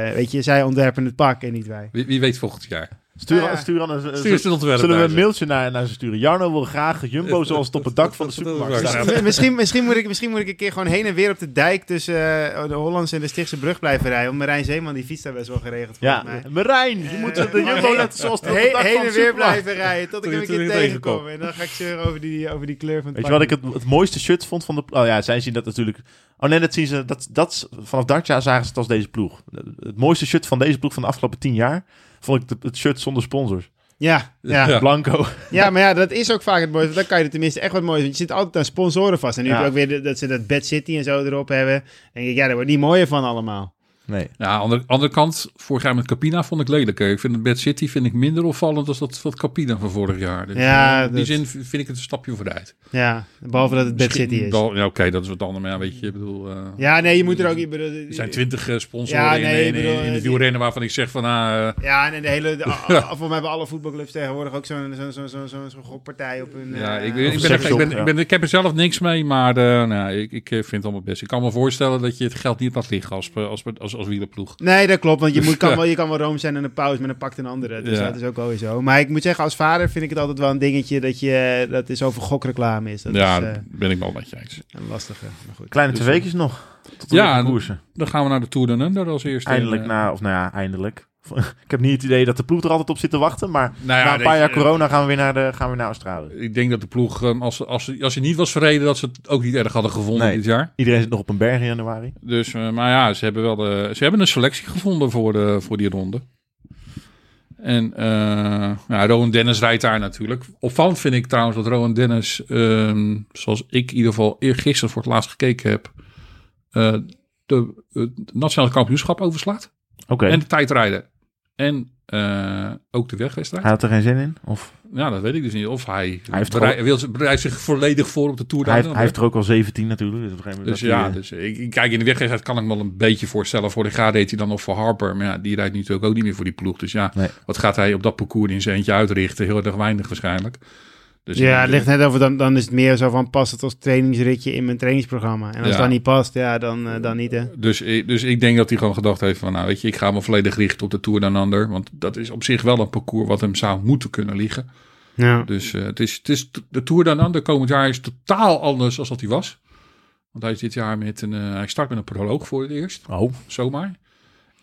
eh, weet je, zij ontwerpen het pak en niet wij. Wie, wie weet volgend jaar. Stuur, Ja, ja. stuur dan een, Stuur Zullen we een mailtje naar, naar ze sturen? Jarno wil graag Jumbo zoals het op het dak van de supermarkt staat. misschien, misschien, moet ik, misschien moet ik een keer gewoon heen en weer op de dijk tussen eh, de Hollandse en de Stichtse brug blijven rijden. Want Marijn Zeeman die fiets daar best wel geregeld volgens Ja, mij. Marijn, je moet de Eh, Jumbo heen- net zoals het op het dak heen van de en weer blijven rijden tot ik hem een keer er weer tegenkom. En dan ga ik zeuren over die, over die kleur van het Weet je wat ik het, het mooiste shirt vond van de... Oh ja, zij zien dat natuurlijk... Oh nee, dat zien ze... Dat, dat, vanaf dat jaar zagen ze het als deze ploeg. Het mooiste shirt van deze ploeg van de afgelopen tien jaar... vond ik de- het shirt zonder sponsors. Ja, ja. Blanco. Ja, maar ja, dat is ook vaak het mooiste. Dan kan je er tenminste echt wat moois. Want je zit altijd aan sponsoren vast. En nu Ja. heb je ook weer dat ze dat Bad City en zo erop hebben. Denk ik, ja, daar wordt niet mooier van allemaal. Nee. Ja, aan de andere kant, vorig jaar met Capina vond ik lelijker. Ik vind het Bad City vind ik minder opvallend dan dat, dat Capina van vorig jaar. Dus, Ja, eh, in die dat- zin vind ik het een stapje vooruit. Ja, behalve dat het Bad Misschien City is. Ja, oké, dat is wat anders. Maar ja, weet je, ik bedoel... eh, Ja, nee, je moet er ook... Bedoel, Er zijn twintig eh, sponsoren Ja, in, nee, in, bedoel, in, in de wielrennen waarvan ik zeg van... eh, Ja, en de hele... De, Volgens mij hebben alle voetbalclubs tegenwoordig ook zo'n zo'n zo'n zo'n zo'n gokpartij op hun... ja, ik, ben, ik, ben, ik, ben, op, ik, ben, ik heb er zelf niks mee, maar nou, ik, ik vind het allemaal best. Ik kan me voorstellen dat je het geld niet laat liggen als, als, als, als, wielerploeg. Nee, dat klopt, want je, moet, kan, Ja. wel, je kan wel room zijn en een pauze, maar dan pakt een andere. Dus Ja. dat is ook wel weer zo. Maar ik moet zeggen, als vader vind ik het altijd wel een dingetje dat je dat is over gokreclame is. Dat ja, is eh, ben ik wel met je eens. een lastige. Maar goed. Kleine twee weekjes nog. Tot de Ja. Dan gaan we naar de Tour de Under als eerste. Eindelijk Eh, na... Of nou ja, eindelijk. Ik heb niet het idee dat de ploeg er altijd op zit te wachten. Maar nou ja, na een paar je, jaar corona gaan we weer naar, de, gaan we naar Australië. Ik denk dat de ploeg, eh, als, als, als hij niet was verreden, dat ze het ook niet erg hadden gevonden Nee. dit jaar. Iedereen zit nog op een berg in januari. Dus, eh, maar ja, ze hebben wel de, ze hebben een selectie gevonden voor, de, voor die ronde. En ja, Rowan Dennis rijdt daar natuurlijk. Opvallend vind ik trouwens dat Rowan Dennis, ehm, zoals ik in ieder geval eergisteren voor het laatst gekeken heb, eh, de, het nationale kampioenschap overslaat. Oké. En de tijdrijden. En eh, ook de wegwedstrijd. Hij had er geen zin in? Of Ja, dat weet ik dus niet. Of hij, Hij heeft berei- gewoon- wil, bereidt zich volledig voor op de Tour. hij heeft, hij heeft er ook al 17 natuurlijk. Dus, op een Dus dat ja, eh, dus ik, kijk in de wegwedstrijd kan ik me wel een beetje voorstellen. Vorig jaar deed hij dan nog voor Harper. Maar ja, die rijdt nu natuurlijk ook niet meer voor die ploeg. Dus ja, Nee. wat gaat hij op dat parcours in zijn eentje uitrichten? Heel erg weinig waarschijnlijk. Dus Ja, het ligt net over, dan, dan is het meer zo van, past het als trainingsritje in mijn trainingsprogramma? En als Ja. dan niet past, ja, dan, eh, dan niet, hè. Dus, ik- dus ik denk dat hij gewoon gedacht heeft van... Nou weet je, ik ga me volledig richten op de Tour Down Under. Want dat is op zich wel een parcours wat hem zou moeten kunnen liggen. Ja. Dus eh, het is, het is, de Tour Down Under komend jaar is totaal anders dan dat hij was. Want hij is dit jaar met een... eh, hij start met een proloog voor het eerst, Oh, zomaar.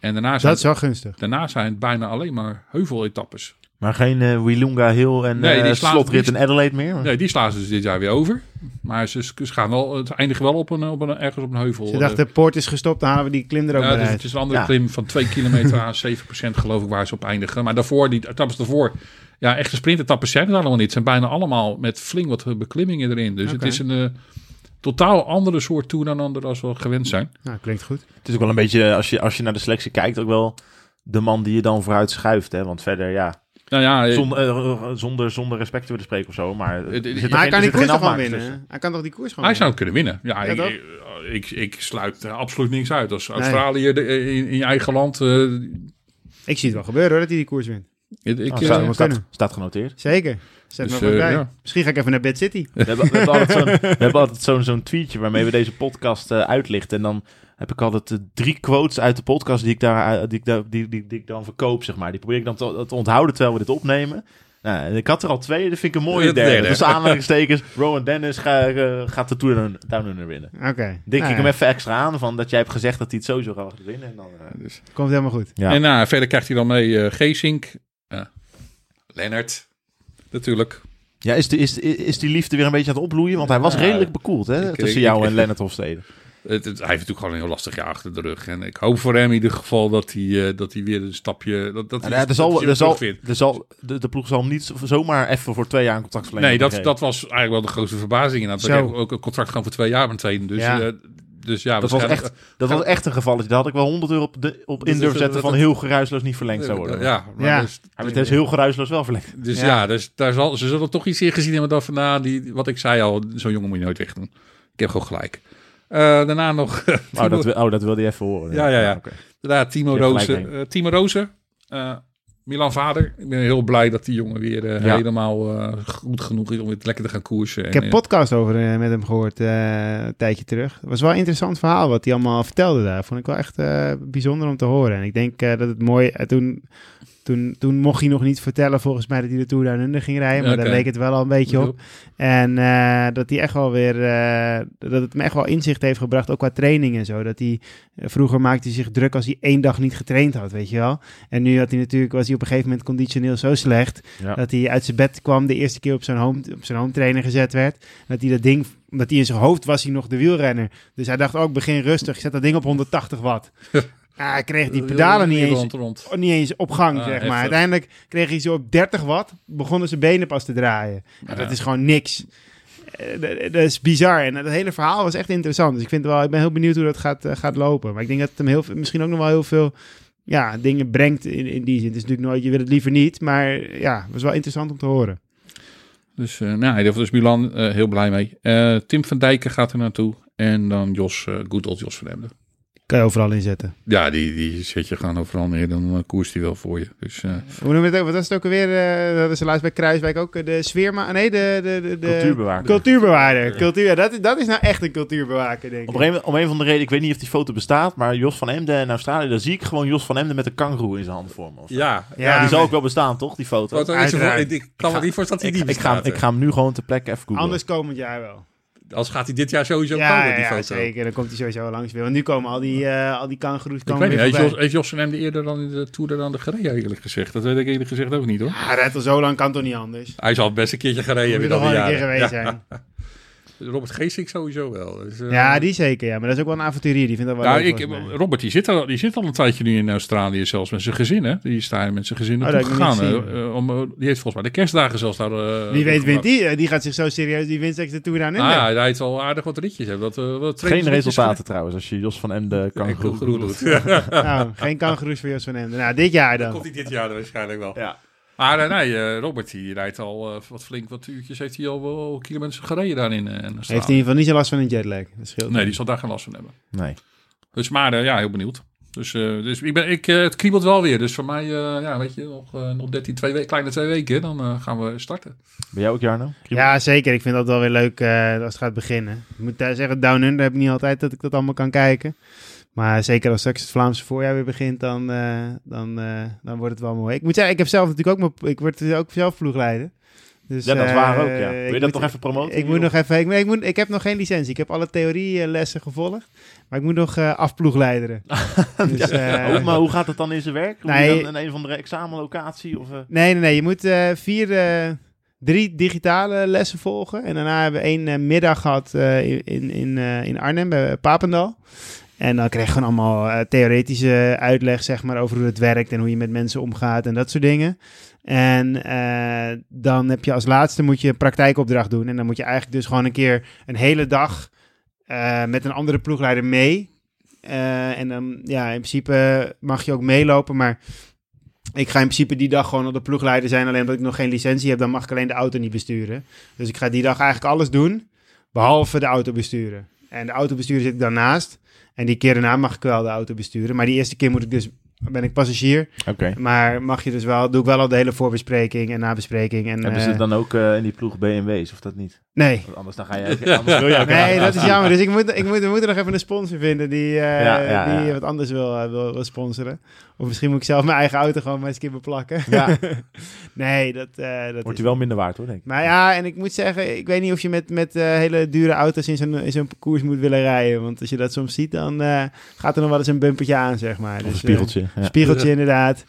En daarna zijn, Dat is wel gunstig. daarna zijn het bijna alleen maar heuveletappes. Maar geen eh Wilunga Hill en Nee, eh, slaan- slotrit die- in Adelaide meer? Nee, die slaan ze dus dit jaar weer over. Maar ze, ze gaan wel, het eindigen wel op een, op een, ergens op een heuvel. Ze dachten, de poort is gestopt, dan halen we die klim er ook Ja, bij dus uit. het is een andere Ja. klim van 2 kilometer aan 7% geloof ik waar ze op eindigen. Maar daarvoor, die etappes daarvoor, ja, echte sprintetappes zijn er allemaal niet. Het zijn bijna allemaal met flink wat beklimmingen erin. Dus het is een eh, totaal andere soort Tour dan ander als we gewend zijn. Nou, klinkt goed. Het is ook wel een beetje, als je, als je naar de selectie kijkt, ook wel de man die je dan vooruit schuift. Hè? Want verder, ja, Nou ja, eh, zonder, eh, zonder, zonder respect te willen spreken of zo. Maar, Maar hij kan die koers toch gewoon winnen? tussen. Hij kan toch die koers gewoon hij zou winnen? het kunnen winnen. Ja, Ja, ik, ik, ik, sluit eh, absoluut niks uit. Als Australië de- in, in je eigen land... eh, Ik zie het wel gebeuren hoor, dat hij die koers wint. ik, ik, Oh, eh, staat, staat, kunnen. staat genoteerd. Zeker. Zet Dus, me maar eh, bij. ja. Misschien ga ik even naar Bad City. We hebben, we hebben altijd zo'n, we hebben altijd zo'n, zo'n tweetje waarmee we deze podcast eh, uitlichten. En dan heb ik altijd eh, drie quotes uit de podcast die ik, daar, die, ik daar, die, die, die ik dan verkoop, zeg maar. Die probeer ik dan te, te onthouden terwijl we dit opnemen. Nou, ik had er al twee, dat vind ik een mooie De derde. derde. Dus aanhalingstekens, Rowan Dennis ga, eh, gaat de Tour Down- Down Under winnen. Oké. Dik Nou ik hem ja, even extra aan van dat jij hebt gezegd dat hij het sowieso gaat winnen. En dan, eh, dus. Komt helemaal goed. ja. En nou, verder krijgt hij dan mee eh Geesink, eh, Lennart, natuurlijk. ja, is, de, is, is die liefde weer een beetje aan het opbloeien? Want hij was redelijk bekoeld hè, ik- tussen ik- jou ik- en Lennart Hofstede. Het, het- hij heeft natuurlijk gewoon een heel lastig jaar achter de rug. En ik hoop voor hem in ieder geval dat hij, eh, dat hij weer een stapje... Dat, dat Ja, hij, dat zal, hij er weer zal, terugvindt. er zal, de, de ploeg zal hem niet zomaar even voor twee jaar een contractverlenging Nee, dat, dat was eigenlijk wel de grootste verbazing. inderdaad. We Zo. kregen ook een contract gewoon voor twee jaar meteen. Dus Ja. ja, dus ja dat was, echt, dat was echt een gevalletje. Daar had ik wel 100 euro op, de, op in is- durven zetten van heel geruisloos niet verlengd zou worden. Ja, maar Ja. Dus, Hij werd dus heel geruisloos wel verlengd. dus Ja. ja, dus daar zal, ze zullen toch iets in gezien hebben dat van, nou, die, wat ik zei al, zo'n jongen moet je nooit wegdoen. Ik heb gewoon gelijk. Eh, daarna nog Oh, dat, oh, dat wilde je even horen. Ja, ja, ja. Oké. Daarna Timo Rozen. eh, Timo Rozen. eh, Milan Vader. Ik ben heel blij dat die jongen weer eh, Ja. helemaal eh, goed genoeg is om weer lekker te gaan koersen. Ik heb En, een podcast over eh, met hem gehoord eh, een tijdje terug. Het was wel een interessant verhaal wat hij allemaal vertelde daar. Vond ik wel echt eh, bijzonder om te horen. En ik denk eh, dat het mooi... eh, toen, toen mocht hij nog niet vertellen volgens mij dat hij de Tour Down Under ging rijden. Maar Oké. daar leek het wel al een beetje op. En eh, dat hij echt wel weer, eh, dat het me echt wel inzicht heeft gebracht, ook qua training en zo. Dat hij, eh, vroeger maakte hij zich druk als hij één dag niet getraind had, weet je wel. En nu had hij natuurlijk, was hij op een gegeven moment conditioneel zo slecht, Ja. dat hij uit zijn bed kwam, de eerste keer op zijn home, op zijn home trainer gezet werd. Dat hij dat ding, omdat hij in zijn hoofd was hij nog de wielrenner. Dus hij dacht ook, begin rustig, ik zet dat ding op 180 watt. Ah, hij kreeg die pedalen niet eens, Rond, rond. Niet eens op gang, Ah, zeg maar. heftig. Uiteindelijk kreeg hij zo op 30 watt, begonnen zijn benen pas te draaien. Ja, dat is gewoon niks. Eh, dat- Dat is bizar. En het hele verhaal was echt interessant. Dus ik, vind wel, ik ben heel benieuwd hoe dat gaat, eh, gaat lopen. Maar ik denk dat het hem heel, misschien ook nog wel heel veel ja, dingen brengt in, in die zin. Het is natuurlijk nooit, je wil het liever niet. Maar ja, het was wel interessant om te horen. Dus, eh nou, ja, dus Milan, heel blij mee. Tim van Dijken gaat er naartoe. En dan Jos, good old Jos van Emden. Kan je overal inzetten. Ja, die, die zet je gewoon overal neer. Dan koerst hij wel voor je. Dus eh, Hoe noem je het ook? Wat was het ook alweer? eh, dat is laatst bij Kruiswijk ook. De sfeerma... Nee, de... de, de, de Cultuurbewaker. Cultuurbewaarder. Cultuur, ja, dat, is, dat is nou echt een cultuurbewaker, denk ik. Op een, om een van de reden, ik weet niet of die foto bestaat, maar Jos van Emden in Australië, daar zie ik gewoon Jos van Emden met een kangoeroe in zijn handen voor me. zo. ja, Ja, die zal ook wel bestaan, toch, die foto? Uiteraard. ik kan me niet voorstellen dat hij Ik, die ik, ga, ik ga hem nu gewoon ter plekke even googlen. Anders komend jaar wel. Als gaat hij dit jaar sowieso Ja, komen, die ja, foto. zeker. Dan komt hij sowieso langs weer. Want nu komen al die, eh al die kangoeroes Ik komen weet niet, weer heeft heeft Jos van Emden eerder dan in de Tour dan de gereden eerlijk gezegd? Dat weet ik eerlijk gezegd ook niet hoor. Ja, rijdt al zo lang, kan toch niet anders. Hij zal best een keertje gereden hebben dan een keer jaren. geweest Ja. zijn. Robert Geesink sowieso wel. Dus, eh, Ja, die zeker, ja. Maar dat is ook wel een avonturier. Die vindt dat wel Ja, leuk, ik. Robert, die zit, al, die zit al een tijdje nu in Australië, zelfs met zijn gezin. Hè? Die is daar met zijn gezin Oh, naartoe gegaan. eh, om, eh, die heeft volgens mij de kerstdagen zelfs daar. eh, Wie weet wint die. Die gaat zich zo serieus, die wint straks de Tour aan. Ah, ja, hij heeft al aardig wat ritjes. Hè? Dat, wat Geen resultaten trouwens, als je Jos van Emden groen doet. Nou, geen kangoeroes voor Jos van Emden. Nou, dit jaar Dat dan. komt hij dit jaar waarschijnlijk wel. Ja. Maar eh, nee, eh, Robert die rijdt al eh, wat flink wat uurtjes. Heeft hij al wel kilometers gereden daar in, eh, in Australië. Heeft hij in ieder geval niet zo last van een jetlag. Dat. Nee, die zal daar geen last van hebben. Nee. Dus maar ja, heel benieuwd. Dus, eh, dus ik ben, ik, eh, het kriebelt wel weer. Dus voor mij, eh, ja, weet je, nog, eh, nog 13, twee we- kleine twee weken. Dan eh, gaan we starten. Ben jij ook, Jarno? Ja, zeker. Ik vind dat wel weer leuk eh, als het gaat beginnen. Ik moet zeggen, Down Under heb ik niet altijd dat ik dat allemaal kan kijken. Maar zeker als straks het Vlaamse voorjaar weer begint, dan, eh, dan, eh, dan wordt het wel mooi. Ik moet zeggen, ik heb zelf natuurlijk ook, mijn, ik word dus ook zelf ploegleider. Dus, Ja, dat is eh, waar ook, ja. Wil je dat moet- nog even promoten? Ik moet nog even, ik, ik, moet, ik heb nog geen licentie. Ik heb alle theorielessen gevolgd, maar ik moet nog eh afploegleideren. dus, eh, Oh, maar hoe gaat het dan in zijn werk? Moet Nee. je dan in een of andere examenlocatie? Of, eh? Nee, nee, nee. Je moet eh, vier, eh, drie digitale lessen volgen. En daarna hebben we één eh, middag gehad eh, in, in, eh, in Arnhem, bij Papendal. En dan krijg je gewoon allemaal eh, theoretische uitleg, zeg maar, over hoe het werkt en hoe je met mensen omgaat en dat soort dingen. En eh, dan heb je als laatste moet je een praktijkopdracht doen. En dan moet je eigenlijk dus gewoon een keer een hele dag eh, met een andere ploegleider mee. En dan, ja, in principe mag je ook meelopen, maar ik ga in principe die dag gewoon op de ploegleider zijn. Alleen omdat ik nog geen licentie heb, dan mag ik alleen de auto niet besturen. Dus ik ga die dag eigenlijk alles doen, behalve de auto besturen. En de auto besturen zit ik dan naast. En die keer daarna mag ik wel de auto besturen. Maar die eerste keer moet ik dus, ben ik passagier. Oké. Maar mag je dus wel, doe ik wel al de hele voorbespreking en nabespreking. En, Hebben ze eh, dan ook eh, in die ploeg BMW's of dat niet? Nee. Want anders dan ga je anders wil je Nee, dat is jammer. Dus ik moet, ik moet, we moeten nog even een sponsor vinden die, eh, Ja, ja, die ja. wat anders wil, wil, wil sponsoren. Of misschien moet ik zelf mijn eigen auto gewoon eens een keer beplakken. Ja. nee, dat, dat Wordt hij wel minder waard hoor, denk ik. Maar ja, en ik moet zeggen, ik weet niet of je met, met hele dure auto's in zo'n, in zo'n parcours moet willen rijden. Want als je dat soms ziet, dan gaat er nog wel eens een bumpertje aan, zeg maar. Of Dus, een spiegeltje. Ja. spiegeltje inderdaad.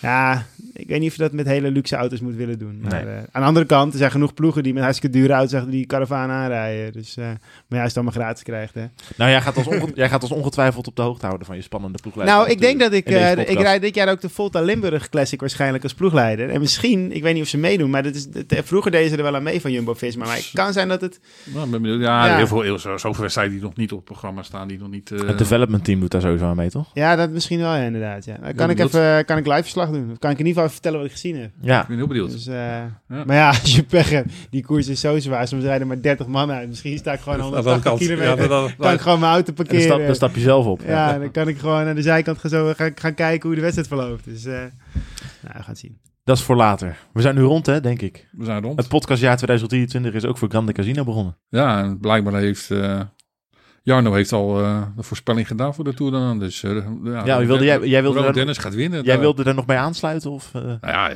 Ja, ik weet niet of je dat met hele luxe auto's moet willen doen. Maar Nee. eh, aan de andere kant, er zijn genoeg ploegen die met hartstikke dure auto's die caravaan aanrijden. Dus, eh, maar ja, als je het allemaal gratis krijgt, hè. Nou, jij gaat, ons jij gaat ons ongetwijfeld op de hoogte houden van je spannende ploegleider. Nou, ik denk dat ik... Eh, ik rijd dit jaar ook de Volta Limburg Classic waarschijnlijk als ploegleider. En misschien, ik weet niet of ze meedoen, maar dat is, dat- vroeger deden ze er wel aan mee van Jumbo-Visma. Maar het kan zijn dat het... Nou, ik ben benieuwd. ja, Ja. heel veel zoveel wedstrijden die nog niet op het programma staan, die nog niet... eh, Het development team doet daar sowieso aan mee, toch? Ja, dat misschien wel, ja, inderdaad. Ja. Dan kan, ik even, kan ik live verslag doen. Of kan ik in ieder geval even vertellen wat ik gezien heb. Ja. ik ben heel benieuwd. Dus, eh, Maar ja, als je pech hebt, die koers is zo zwaar. Soms rijden maar 30 man uit. Misschien sta ik gewoon Aan de andere 180 kant. kilometer. Ja, dan- kan ik gewoon mijn auto En dan parkeren. stap, dan stap je zelf op. ja, dan kan ik gewoon aan de zijkant gaan, zo, gaan, gaan kijken hoe de wedstrijd verloopt. Dus eh, nou, we gaan het zien. Dat is voor later. We zijn nu rond, hè, denk ik. We zijn rond. Het podcastjaar 2023 is ook voor Grande Casino begonnen. Ja, en blijkbaar heeft... eh, Jarno heeft al eh, de voorspelling gedaan voor de Tour dan. Dus, eh, Ja, wilde jij- jij wilde Rowan Dennis gaat winnen. Jij wilde er nog bij aansluiten? Of, eh? Nou ja,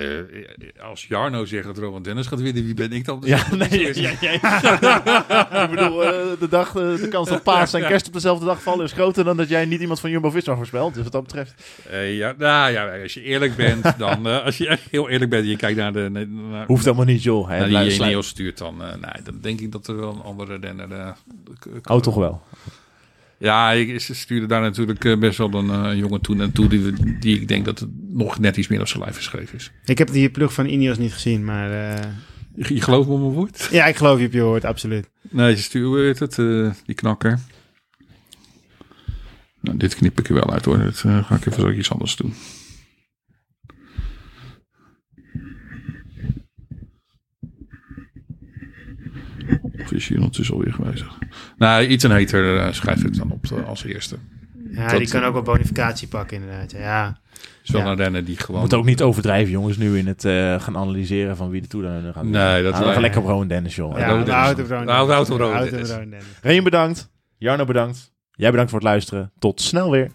als Jarno zegt dat Rowan Dennis gaat winnen, wie ben ik dan? Ja, nee, ja, ja, ik bedoel, de, dag, de kans dat paas en kerst op dezelfde dag vallen is groter dan dat jij niet iemand van Jumbo-Visma voorspelt. Dus wat dat betreft... Ja, nou ja, als je eerlijk bent, dan als je echt heel eerlijk bent en je kijkt naar de naar, Hoeft helemaal niet, joh. Hè, naar die stuurt, dan, nee, dan denk ik dat er wel een andere renner. Oh, toch wel. Ja, ik, ze stuurde daar natuurlijk eh, best wel een eh, jongen toe naartoe die, die ik denk dat het nog net iets meer op zijn lijf geschreven is. Ik heb die ploeg van Ineos niet gezien, maar eh, Je, je gelooft me op mijn woord? ja, ik geloof je op je woord, absoluut. Nee, ze stuurde, het, die knakker. Nou, dit knip ik er wel uit hoor. Dat ga ik even zo iets anders doen. Of is hier ondertussen alweer gewijzigd? Nou, iets en heter eh, schrijf ik dan op eh, als eerste. Ja, die kan ook wel bonificatie pakken inderdaad. Ja, Is wel Ja. een renner die gewoon... moet ook niet overdrijven, jongens, nu in het eh, gaan analyseren van wie de dan gaat. Nee, dat gaan lekker op Rowan Dennis, joh. ja, de auto Dennis. Dennis. Reen bedankt. Jarno bedankt. Jij bedankt voor het luisteren. Tot snel weer.